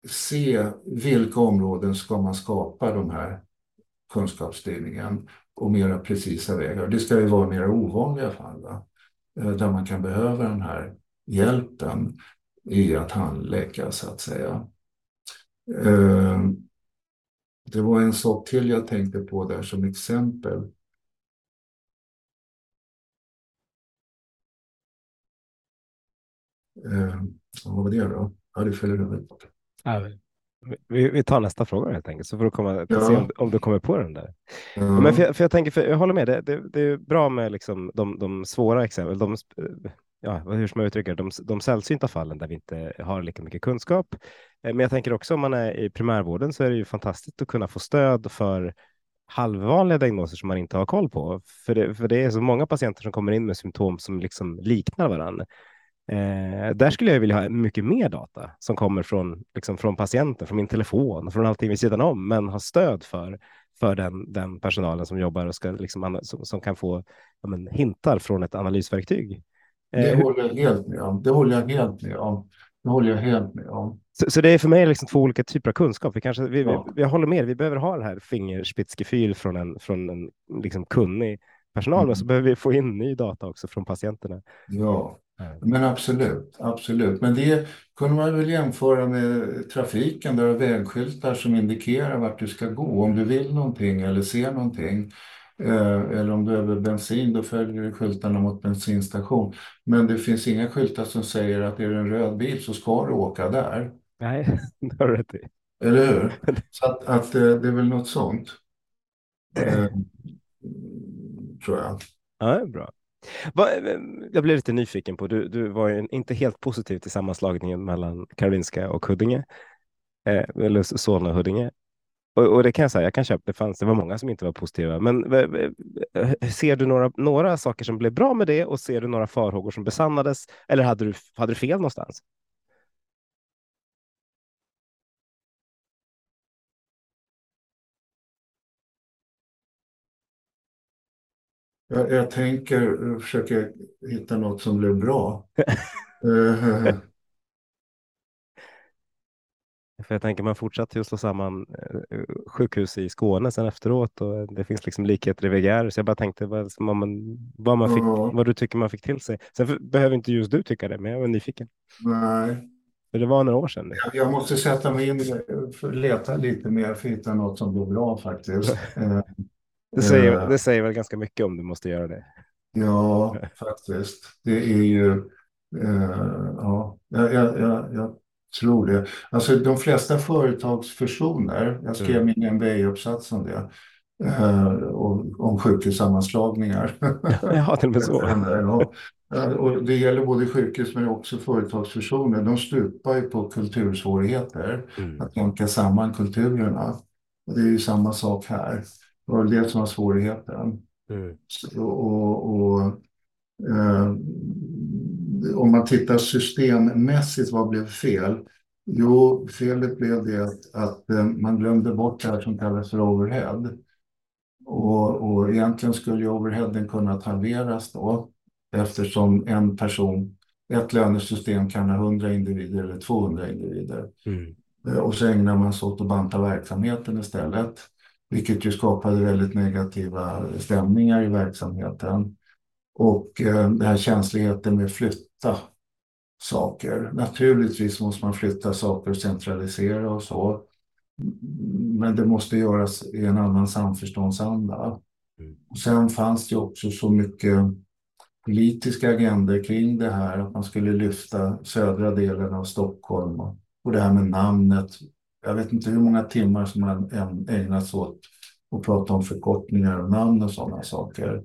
se vilka områden ska man skapa de här kunskapsstyrningen och mera precisa vägar. Det ska ju vara mera ovanliga fall va? Eh, där man kan behöva den här hjälpen i att handlägga så att säga. Eh, det var en sak till jag tänkte på där som exempel. Eh, vad var det då? Ja, det följer över. Vi, vi tar nästa fråga helt enkelt, så får du komma, ja. se om, om, du kommer på den där. Ja. Men för jag, för jag, tänker, för jag håller med, det, det, det är bra med liksom de, de svåra exempel, de, ja, hur ska man uttrycka det, de, de sällsynta fallen där vi inte har lika mycket kunskap. Eh, men jag tänker också om man är i primärvården så är det ju fantastiskt att kunna få stöd för halvvanliga diagnoser som man inte har koll på. För det, för det är så många patienter som kommer in med symptom som liksom liknar varandra. Eh, där skulle jag vilja ha mycket mer data som kommer från, liksom, från patienten, från min telefon, från allting vid sidan om, men ha stöd för, för den, den personalen som jobbar och ska, liksom, som, som kan få ja, men, hintar från ett analysverktyg. Eh, det håller jag helt med om. Det håller jag helt med om. Det håller jag helt med om. Så, så det är för mig liksom två olika typer av kunskap. Vi kanske, vi, ja. vi, jag håller med, vi behöver ha det här fingerspitzgefühl från en, från en liksom kunnig personal, mm. men så behöver vi få in ny data också från patienterna. Ja, men absolut, absolut. Men det kunde man väl jämföra med trafiken där du har vägskyltar som indikerar vart du ska gå om du vill någonting eller ser någonting. Eh, eller om du behöver bensin, då följer du skyltarna mot bensinstation. Men det finns inga skyltar som säger att är det en röd bil så ska du åka där. Nej, <laughs> det har du rätt i. Eller hur? Så att, att eh, det är väl något sånt. Eh, tror jag. Ja, bra. Eh, jag blev lite nyfiken på, du, du var ju inte helt positiv till sammanslagningen mellan Karolinska och Huddinge, eh, eller Solna och Huddinge. Och, och, det kan jag säga, jag kan köpa, det fanns, det var många som inte var positiva. Men eh, eh, ser du några, några saker som blev bra med det och ser du några farhågor som besannades? Eller hade du, hade du fel någonstans? Jag, jag tänker, försöker hitta något som blev bra. <laughs> För jag tänker man fortsatte ju slå samman eh, sjukhus i Skåne sen efteråt och det finns liksom likheter i VGR. Så jag bara tänkte vad, man, vad, man fick, ja. vad du tycker man fick till sig. Sen behöver inte just du tycka det, men jag var nyfiken. Nej. För det var några år sedan. Jag, jag måste sätta mig in och leta lite mer för att hitta något som blir bra faktiskt. <laughs> Eh, det säger, eh. det säger väl ganska mycket om du måste göra det. Ja, faktiskt. Det är ju... Uh, ja, jag, jag, jag, tror det. Alltså de flesta företagsfusioner, jag skrev mm. min MBA-uppsats om det, uh, och, om sjukhussammanslagningar. <laughs> Ja, till och med så. <laughs> ja. Och det gäller både sjukhus men också företagsfusioner. De stupar ju på kultursvårigheter, mm. att länka samman kulturerna. Och det är ju samma sak här. Det var det som var svårigheten. Mm. Och, och, och eh, om man tittar systemmässigt, vad blev fel? Jo, felet blev det att, att eh, man glömde bort det här som kallas för overhead. Och, och egentligen skulle ju overheaden kunna halveras då eftersom en person, ett lönesystem kan ha 100 individer eller 200 individer. Mm. Eh, och så ägnar man sig åt att banta verksamheten istället. Vilket ju skapade väldigt negativa stämningar i verksamheten. Och eh, den här känsligheten med flytta saker. Naturligtvis måste man flytta saker och centralisera och så. Men det måste göras i en annan samförståndsanda. Mm. Och sen fanns det också så mycket politiska agendor kring det här, att man skulle lyfta södra delen av Stockholm och det här med namnet. Jag vet inte hur många timmar som man ägnats åt att prata om förkortningar och namn och sådana saker.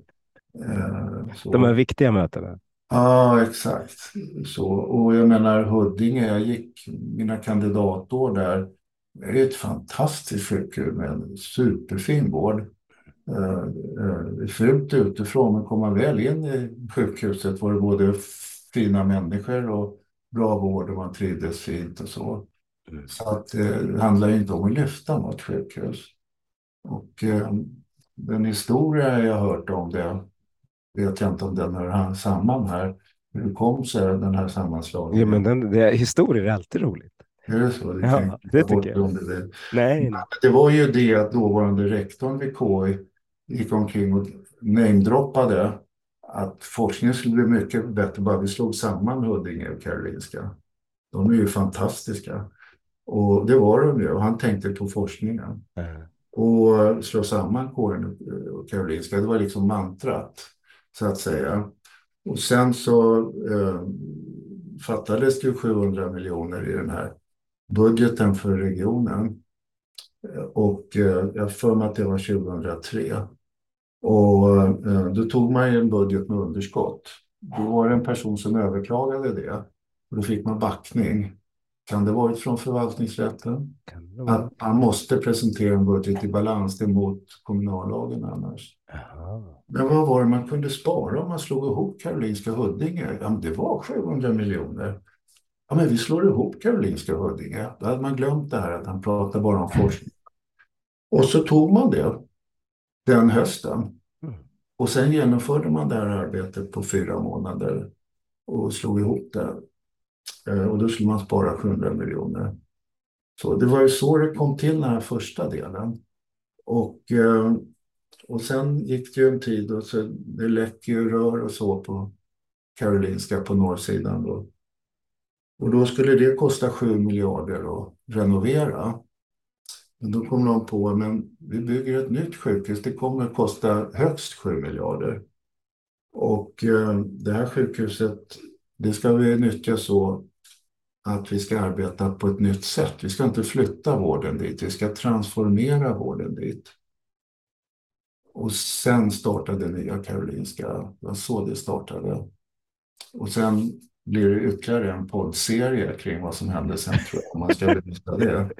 Eh, så. De här viktiga mötena. Ja, exakt. Så, och jag menar Huddinge, jag gick mina kandidatår där. Det är ett fantastiskt sjukhus med en superfin vård. Eh, eh, fult utifrån, men kom man väl in i sjukhuset var det både fina människor och bra vård och man trivdes fint och så. Mm. Så att, eh, det handlar inte om att lyfta något sjukhus. Och eh, den historia jag har hört om det vet jag inte om den hör samman här. Hur kom sig den här sammanslagningen? Ja, men den, det, historier är alltid roligt. Är det så? Det, ja, det tycker jag. Det, nej, nej. det var ju det att dåvarande rektorn vid KI gick omkring och namedroppade att forskningen skulle bli mycket bättre bara vi slog samman Huddinge och Karolinska. De är ju fantastiska. Och det var de ju han tänkte på forskningen. Mm. Och slå samman kåren och Karolinska, det var liksom mantrat så att säga. Och sen så eh, fattades det 700 miljoner i den här budgeten för regionen. Och eh, jag för mig att det var 2003. Och eh, då tog man ju en budget med underskott. Då var det en person som överklagade det. Och då fick man backning. Kan det varit från förvaltningsrätten? Att man måste presentera en budget i balans, mot kommunallagen annars. Aha. Men vad var det man kunde spara om man slog ihop Karolinska Huddinge? Ja, det var 700 miljoner. Ja, men vi slår ihop Karolinska Huddinge. Då hade man glömt det här att han pratade bara om forskning. Och så tog man det den hösten. Mm. Och sen genomförde man det här arbetet på fyra månader och slog ihop det. Eh, och då skulle man spara 700 miljoner. Så det var ju så det kom till den här första delen. Och, eh, och sen gick det ju en tid och så det läcker ju rör och så på Karolinska på norrsidan då. Och då skulle det kosta 7 miljarder att renovera. Men då kom de på att vi bygger ett nytt sjukhus. Det kommer att kosta högst 7 miljarder. Och eh, det här sjukhuset, det ska vi nyttja så att vi ska arbeta på ett nytt sätt. Vi ska inte flytta vården dit, vi ska transformera vården dit. Och sen startade Nya Karolinska. Det var så det startade. Och sen blir det ytterligare en poddserie kring vad som hände sen tror jag, om man ska lyfta <laughs> det.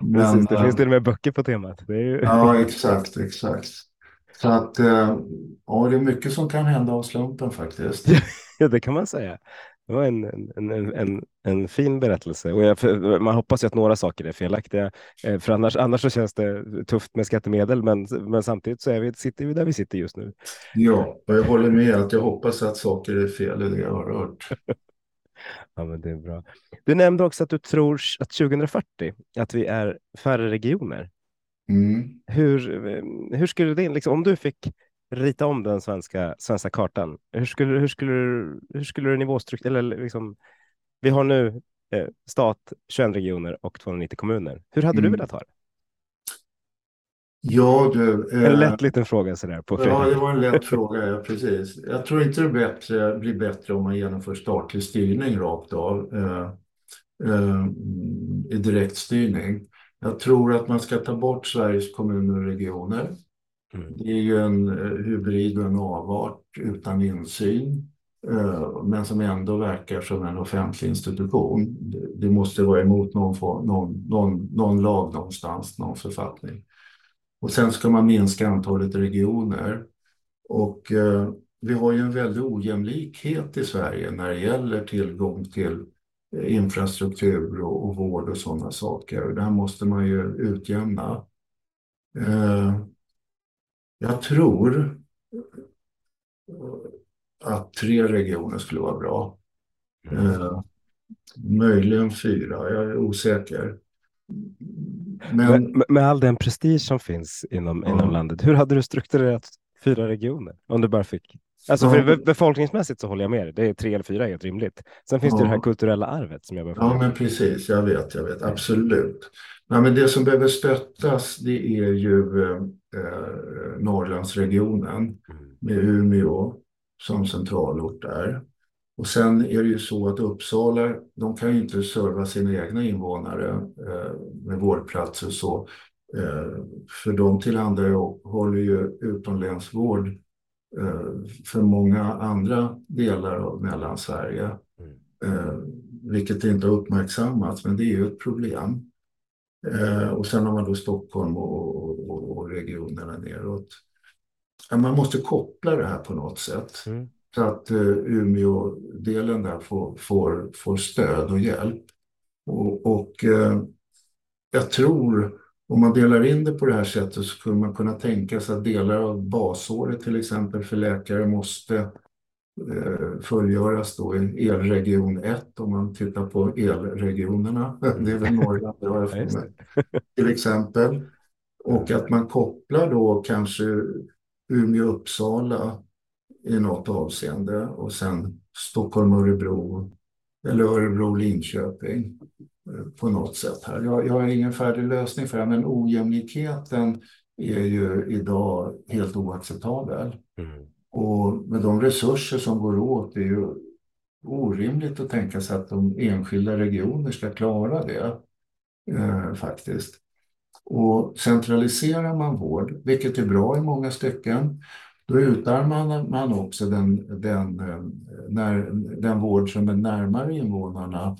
Men, Precis, det finns till och med böcker på temat. Ju... Ja, exakt, exakt. Så att eh, ja, det är mycket som kan hända av slumpen faktiskt. <laughs> ja, det kan man säga. Det var en, en, en, en, fin berättelse och jag, man hoppas ju att några saker är felaktiga, eh, för annars, annars så känns det tufft med skattemedel, men, men samtidigt så är vi, sitter vi där vi sitter just nu. Ja, och jag håller med att jag hoppas att saker är fel i det jag har hört. <laughs> ja, men det är bra. Du nämnde också att du tror att 2040, att vi är färre regioner. Mm. Hur, hur skulle det, liksom, om du fick rita om den svenska, svenska kartan. Hur skulle, hur skulle, hur skulle du nivåstrukturera, eller liksom, vi har nu eh, stat, 21 regioner och 290 kommuner. Hur hade mm. du velat ha det? Ja, du, eh, en lätt liten fråga sådär. På ja, det var en lätt <laughs> fråga, ja, precis. Jag tror inte det bättre, blir bättre om man genomför statlig styrning rakt av eh, eh, i direktstyrning. Jag tror att man ska ta bort Sveriges kommuner och regioner. Mm. Det är ju en eh, hybrid och en avart utan insyn eh, men som ändå verkar som en offentlig institution. Det måste vara emot någon, någon, någon, någon lag någonstans, någon författning. Och sen ska man minska antalet regioner. Och eh, vi har ju en väldig ojämlikhet i Sverige när det gäller tillgång till infrastruktur och, och vård och sådana saker. Det här måste man ju utjämna. Eh, jag tror att tre regioner skulle vara bra. Mm. Eh, möjligen fyra, jag är osäker. Men, med, med all den prestige som finns inom, ja. inom landet, hur hade du strukturerat fyra regioner om du bara fick Alltså för befolkningsmässigt så håller jag med dig. Det är tre eller fyra helt rimligt. Sen finns ja. det det här kulturella arvet som jag behöver. Ja, men precis. Jag vet, jag vet. Absolut. Nej, men det som behöver stöttas det är ju eh, Norrlandsregionen mm. med Umeå som centralort där. Och sen är det ju så att Uppsala, de kan ju inte serva sina egna invånare eh, med vårdplatser och så. Eh, för de tillhandahåller ju utomlänsvård eh, för många andra delar av Mellansverige. Mm. Eh, vilket inte har uppmärksammats, men det är ju ett problem. Eh, och sen har man då Stockholm och, och, och regionerna neråt. Man måste koppla det här på något sätt. Mm. Så att uh, Umeå-delen där får, får, får stöd och hjälp. Och, och uh, jag tror, om man delar in det på det här sättet så skulle man kunna tänka sig att delar av basåret till exempel för läkare måste uh, fullgöras då i elregion 1 om man tittar på elregionerna. Det är väl Norrland, det har jag för mig. Till exempel. Och att man kopplar då kanske Umeå-Uppsala i något avseende och sen Stockholm-Örebro eller Örebro-Linköping eh, på något sätt här. Jag, jag har ingen färdig lösning för det, men ojämlikheten är ju idag helt oacceptabel. Mm. Och med de resurser som går åt det är ju orimligt att tänka sig att de enskilda regioner ska klara det eh, faktiskt. Och centraliserar man vård, vilket är bra i många stycken, då utarmar man också den, den, eh, när, den vård som är närmare invånarna eh,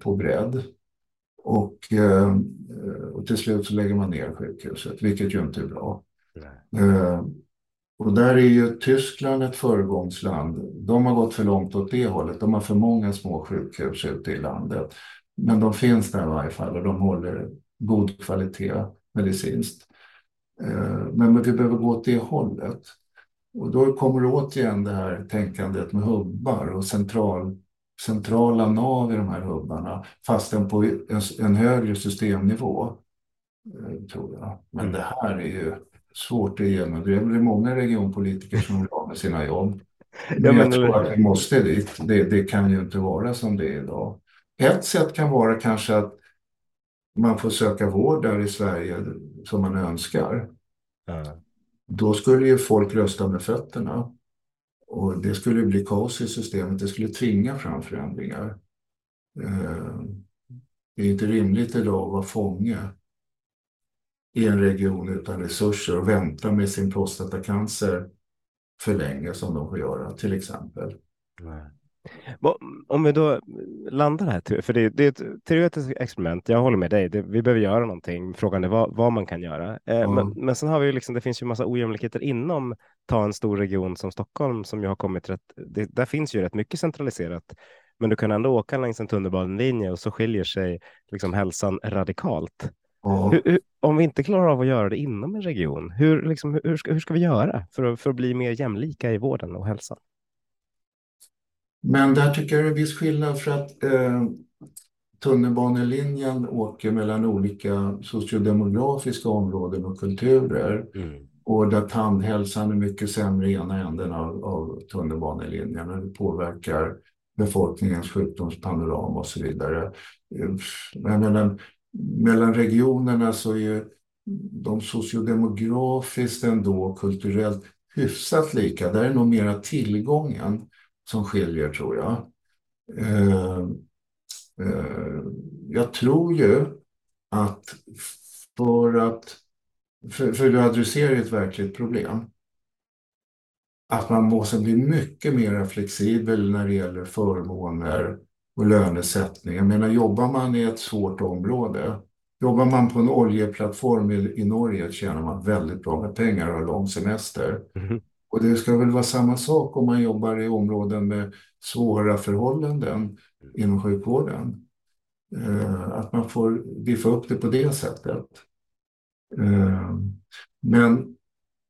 på bredd. Och, eh, och till slut så lägger man ner sjukhuset, vilket ju inte är bra. Eh, och där är ju Tyskland ett föregångsland. De har gått för långt åt det hållet. De har för många små sjukhus ute i landet. Men de finns där i varje fall och de håller god kvalitet medicinskt. Eh, men vi behöver gå åt det hållet. Och då kommer återigen det här tänkandet med hubbar och central, centrala nav i de här hubbarna, fastän på en, en högre systemnivå. Eh, tror jag. Men det här är ju svårt att genomdriva. Det är många regionpolitiker som vill ha med sina jobb. Men, <laughs> ja, men jag tror att vi måste dit. Det, det kan ju inte vara som det är idag. Ett sätt kan vara kanske att man får söka vård där i Sverige som man önskar. Mm. Då skulle ju folk rösta med fötterna. Och det skulle bli kaos i systemet. Det skulle tvinga fram förändringar. Eh, det är inte rimligt idag att vara fånge i en region utan resurser och vänta med sin prostatacancer för länge som de får göra till exempel. Om vi då landar här, för det, är ett teoretiskt experiment. Jag håller med dig. Det, vi behöver göra någonting. Frågan är vad, vad man kan göra. Eh, men, men sen har vi ju liksom, det finns ju massa ojämlikheter inom ta en stor region som Stockholm som ju har kommit rätt. Det, där finns ju rätt mycket centraliserat, men du kan ändå åka längs en tunnelbanelinje och så skiljer sig liksom hälsan radikalt. Hur, hur, om vi inte klarar av att göra det inom en region, hur, liksom, hur, ska, hur ska vi göra för att, för att bli mer jämlika i vården och hälsan? Men där tycker jag det är viss skillnad för att eh, tunnelbanelinjen åker mellan olika sociodemografiska områden och kulturer. Mm. Och där tandhälsan är mycket sämre i ena änden av, av tunnelbanelinjen och det påverkar befolkningens sjukdomspanorama och så vidare. Men mellan, mellan regionerna så är ju de sociodemografiskt ändå kulturellt hyfsat lika. Där är nog mera tillgången som skiljer tror jag. Eh, eh, jag tror ju att för att, för, för du adresserar ett verkligt problem, att man måste bli mycket mer flexibel när det gäller förmåner och lönesättning. Jag menar, jobbar man i ett svårt område, jobbar man på en oljeplattform i, i Norge tjänar man väldigt bra med pengar och har lång semester. Mm. Och det ska väl vara samma sak om man jobbar i områden med svåra förhållanden inom sjukvården. Eh, att man får diffa upp det på det sättet. Eh, men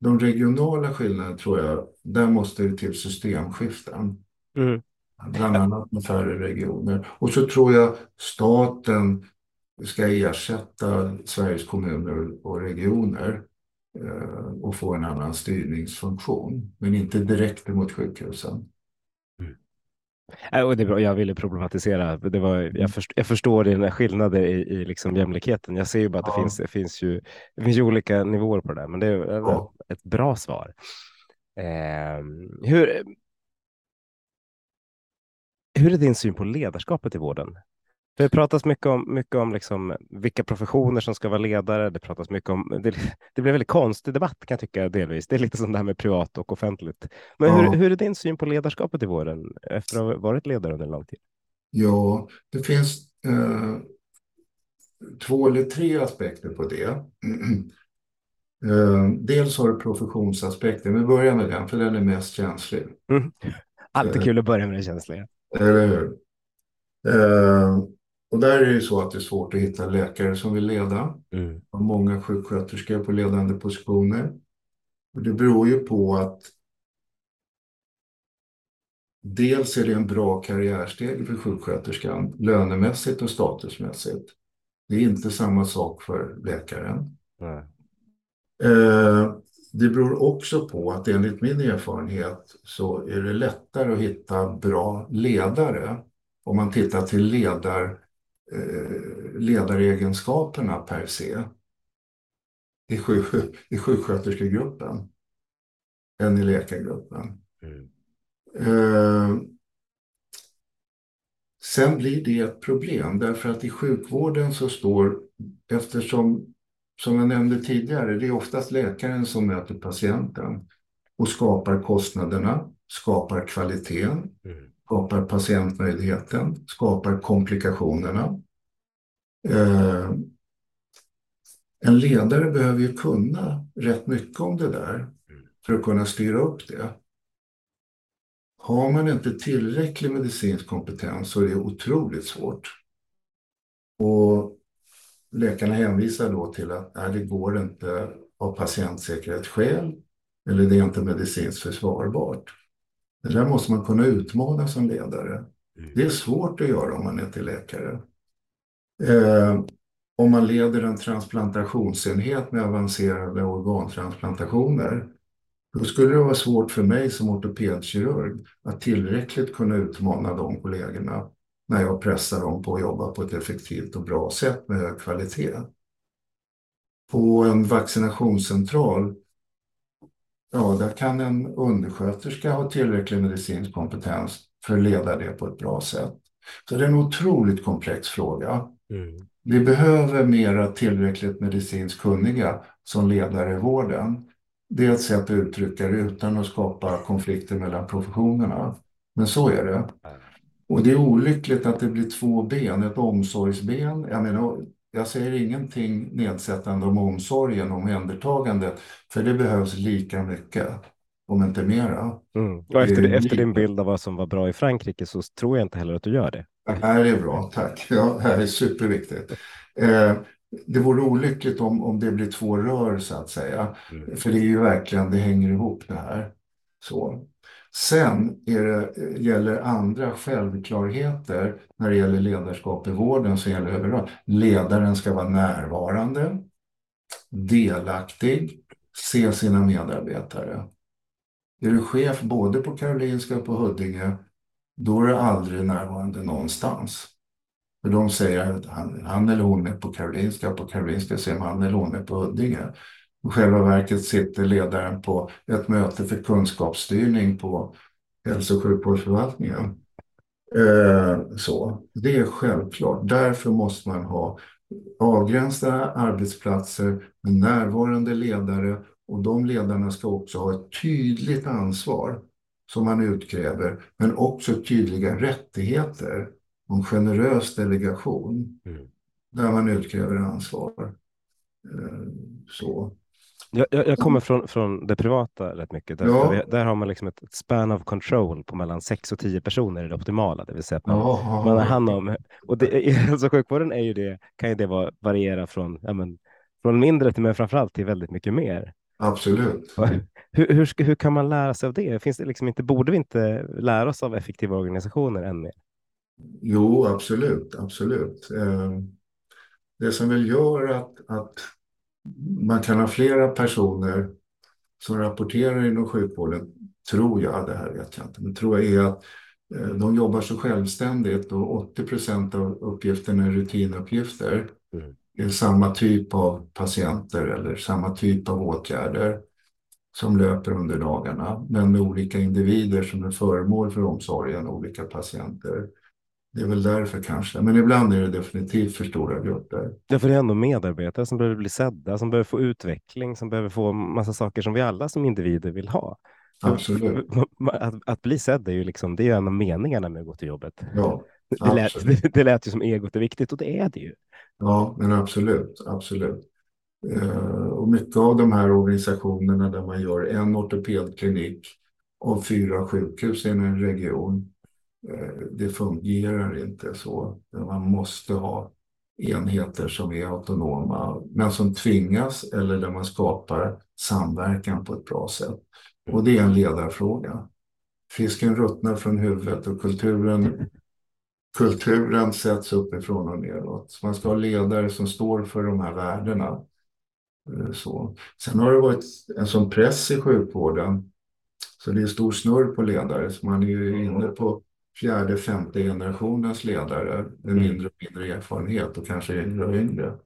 de regionala skillnaderna tror jag, där måste det till systemskiften. Mm. Bland annat med färre regioner. Och så tror jag staten ska ersätta Sveriges kommuner och regioner eh, och få en annan styrningsfunktion. Men inte direkt mot sjukhusen. Mm. Och det är bra. Jag ville problematisera. Det var, jag, mm. först, jag förstår dina skillnader i, i liksom jämlikheten. Jag ser ju bara att ja. det, finns, det, finns ju, det finns ju olika nivåer på det där, men det är ja. ett bra svar. Eh, hur, hur är din syn på ledarskapet i vården? Det pratas mycket om, mycket om liksom vilka professioner som ska vara ledare. Det pratas mycket om, det, det blir väldigt konstig debatt kan jag tycka delvis. Det är lite som det här med privat och offentligt. Men ja. hur, hur är din syn på ledarskapet i vården efter att ha varit ledare under en lång tid? Ja, det finns eh, två eller tre aspekter på det. <clears throat> eh, dels har du professionsaspekten. Vi börjar med den, för den är mest känslig. Mm. Alltid kul att börja med det känsliga. Eller hur? Och där är det ju så att det är svårt att hitta läkare som vill leda. Mm. Och många sjuksköterskor på ledande positioner. Och det beror ju på att dels är det en bra karriärsteg för sjuksköterskan lönemässigt och statusmässigt. Det är inte samma sak för läkaren. Mm. Eh, det beror också på att enligt min erfarenhet så är det lättare att hitta bra ledare om man tittar till ledar, eh, ledaregenskaperna per se i, sjuk, i sjuksköterskegruppen än i läkargruppen. Mm. Eh, sen blir det ett problem därför att i sjukvården så står, eftersom som jag nämnde tidigare, det är oftast läkaren som möter patienten och skapar kostnaderna, skapar kvaliteten, mm skapar patientnöjdheten, skapar komplikationerna. Eh, en ledare behöver ju kunna rätt mycket om det där för att kunna styra upp det. Har man inte tillräcklig medicinsk kompetens så är det otroligt svårt. Och läkarna hänvisar då till att nej, det går inte av patientsäkerhetsskäl eller det är inte medicinskt försvarbart. Det där måste man kunna utmana som ledare. Mm. Det är svårt att göra om man inte är läkare. Eh, om man leder en transplantationsenhet med avancerade organtransplantationer då skulle det vara svårt för mig som ortopedkirurg att tillräckligt kunna utmana de kollegorna när jag pressar dem på att jobba på ett effektivt och bra sätt med hög kvalitet. På en vaccinationscentral, ja, där kan en undersköterska ha tillräcklig medicinsk kompetens för att leda det på ett bra sätt. Så det är en otroligt komplex fråga. Mm. Vi behöver mera tillräckligt medicinskt kunniga som ledare i vården. Det är ett sätt att uttrycka det utan att skapa konflikter mellan professionerna. Men så är det. Och det är olyckligt att det blir två ben, ett omsorgsben. Jag menar, jag säger ingenting nedsättande om omsorgen och omhändertagandet, för det behövs lika mycket, om inte mera. Mm. Och efter, det, efter din bild av vad som var bra i Frankrike så tror jag inte heller att du gör det. Det här är bra, tack. Ja, det här är superviktigt. Eh, det vore olyckligt om, om det blir två rör så att säga. Mm. För det är ju verkligen, det hänger ihop det här. Så. Sen det, gäller andra självklarheter när det gäller ledarskap i vården som gäller överallt. Ledaren ska vara närvarande, delaktig, se sina medarbetare. Är du chef både på Karolinska och på Huddinge, då är du aldrig närvarande någonstans. För de säger att han, han eller hon är på Karolinska, och på Karolinska säger man han eller hon är på Huddinge. I själva verket sitter ledaren på ett möte för kunskapsstyrning på hälso och sjukvårdsförvaltningen. Eh, så. Det är självklart. Därför måste man ha avgränsade arbetsplatser med närvarande ledare och de ledarna ska också ha ett tydligt ansvar som man utkräver, men också tydliga rättigheter om generös delegation mm. där man utkräver ansvar. Eh, så. Jag, jag, jag, kommer från, från det privata rätt mycket. Där, ja. där, där har man liksom ett, ett, span of control på mellan 6 och 10 personer i det optimala. Det vill säga att man, ja. man har hand om... Och det, i hälso <laughs> och sjukvården är ju det, kan ju det vara, variera från, ja, men, från mindre till men framförallt till väldigt mycket mer. Absolut. <laughs> Hur, hur, hur kan man lära sig av det? Finns det liksom inte, borde vi inte lära oss av effektiva organisationer än mer? Jo, absolut, absolut. Eh, det som väl gör att, att man kan ha flera personer som rapporterar inom sjukvården, tror jag, det här vet jag inte, men tror jag är att eh, de jobbar så självständigt och 80 procent av uppgifterna är rutinuppgifter. Mm. Det är samma typ av patienter eller samma typ av åtgärder som löper under dagarna, men med olika individer som är föremål för omsorgen, olika patienter. Det är väl därför kanske, men ibland är det definitivt för stora grupper. Ja, för det är ändå medarbetare som behöver bli sedda, som behöver få utveckling, som behöver få massa saker som vi alla som individer vill ha. Absolut. <laughs> Att, att bli sedd är ju liksom, det är ju en av meningarna med att gå till jobbet. Ja, det, lät, det, <laughs> det lät ju som egot är viktigt och det är det ju. Ja, men absolut, absolut. Eh, och mycket av de här organisationerna där man gör en ortopedklinik och fyra sjukhus i en region, det fungerar inte så. Man måste ha enheter som är autonoma, men som tvingas eller där man skapar samverkan på ett bra sätt. Och det är en ledarfråga. Fisken ruttnar från huvudet och kulturen, kulturen sätts uppifrån och neråt. Man ska ha ledare som står för de här värdena. Eh, så. Sen har det varit en sån press i sjukvården så det är stor snurr på ledare. Så man är ju inne på fjärde, femte generationens ledare med mindre och mindre erfarenhet och kanske yngre och yngre.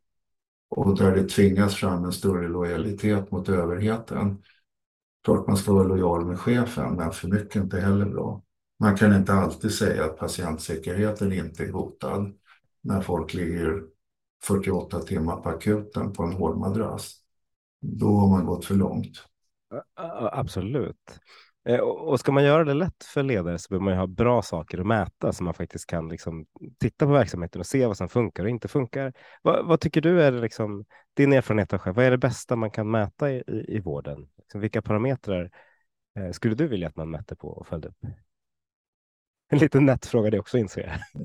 Och där det tvingas fram en större lojalitet mot överheten. Klart man ska vara lojal med chefen, men för mycket inte heller bra. Man kan inte alltid säga att patientsäkerheten inte är hotad när folk ligger 48 timmar på akuten på en hård madrass. Då har man gått för långt. Absolut. Eh, och ska man göra det lätt för ledare så behöver man ju ha bra saker att mäta så man faktiskt kan liksom titta på verksamheten och se vad som funkar och inte funkar. Vad, vad tycker du är liksom, din erfarenhet av själv? Vad är det bästa man kan mäta i, i, i vården? Liksom vilka parametrar eh, skulle du vilja att man mätte på och följde upp? <laughs> En liten nätt fråga det också inser jag. <laughs>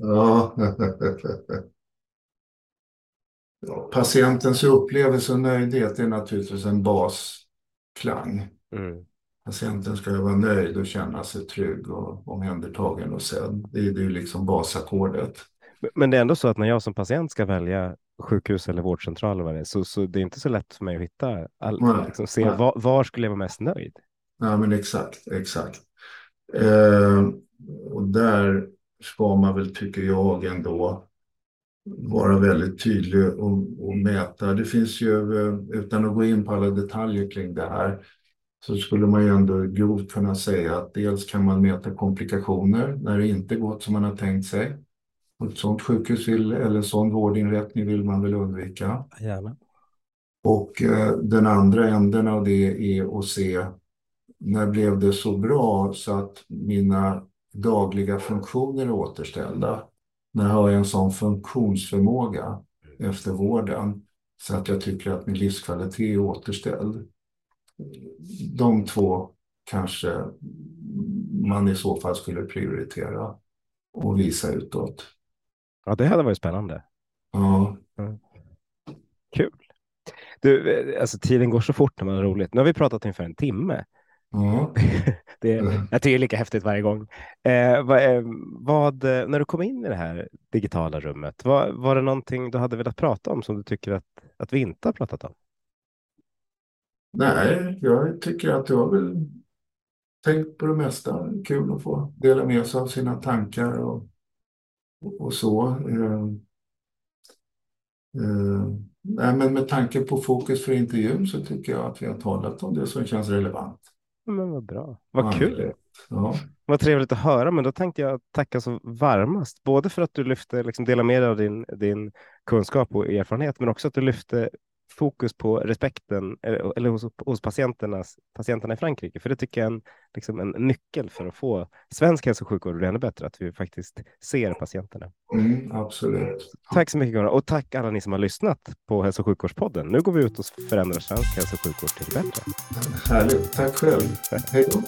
Ja. Patientens upplevelse och nöjdhet är naturligtvis en basklang. Mm. Patienten ska vara nöjd och känna sig trygg och omhändertagen och sedd. Det är ju liksom basackordet. Men det är ändå så att när jag som patient ska välja sjukhus eller vårdcentral eller vad det är, så, så det är inte så lätt för mig att hitta, all, nej, liksom, se nej. var, var, skulle jag vara mest nöjd? Ja, men exakt, exakt. Eh, och där ska man väl, tycker jag ändå, vara väldigt tydlig och, och, mäta. Det finns ju, eh, utan att gå in på alla detaljer kring det här, så skulle man ju ändå grovt kunna säga att dels kan man mäta komplikationer när det inte gått som man har tänkt sig. Och ett sådant sjukhus vill, eller sån vårdinrättning vill man väl undvika. Gärna. Och eh, den andra änden av det är att se när blev det så bra så att mina dagliga funktioner är återställda när har jag en sån funktionsförmåga efter vården så att jag tycker att min livskvalitet är återställd. De två kanske man i så fall skulle prioritera och visa utåt. Ja, det hade varit spännande. Ja. Mm. Kul. Du, alltså tiden går så fort när man har roligt. Nu har vi pratat ungefär en timme. Mm. <laughs> det, jag tycker det är lika häftigt varje gång. Eh, vad, eh, vad, när du kom in i det här digitala rummet, vad, var det någonting du hade velat prata om som du tycker att, att vi inte har pratat om? Nej, jag tycker att jag har väl tänkt på det mesta. Kul att få dela med sig av sina tankar och, och så. Eh, eh, nej, men med tanke på fokus för intervjun så tycker jag att vi har talat om det som känns relevant. Men vad bra. Vad ja, kul. Ja. Vad trevligt att höra. Men då tänkte jag tacka så varmast, både för att du lyfte, liksom, dela med dig av din, din kunskap och erfarenhet, men också att du lyfte fokus på respekten eller, eller hos, hos patienternas, patienterna i Frankrike. För det tycker jag är en, liksom en nyckel för att få svensk hälso och sjukvård att bli ännu bättre, att vi faktiskt ser patienterna. Mm, absolut. Tack så mycket Gunnar och tack alla ni som har lyssnat på Hälso och sjukvårdspodden. Nu går vi ut och förändrar svensk hälso och sjukvård till det bättre. Härligt. Tack själv. Hej då.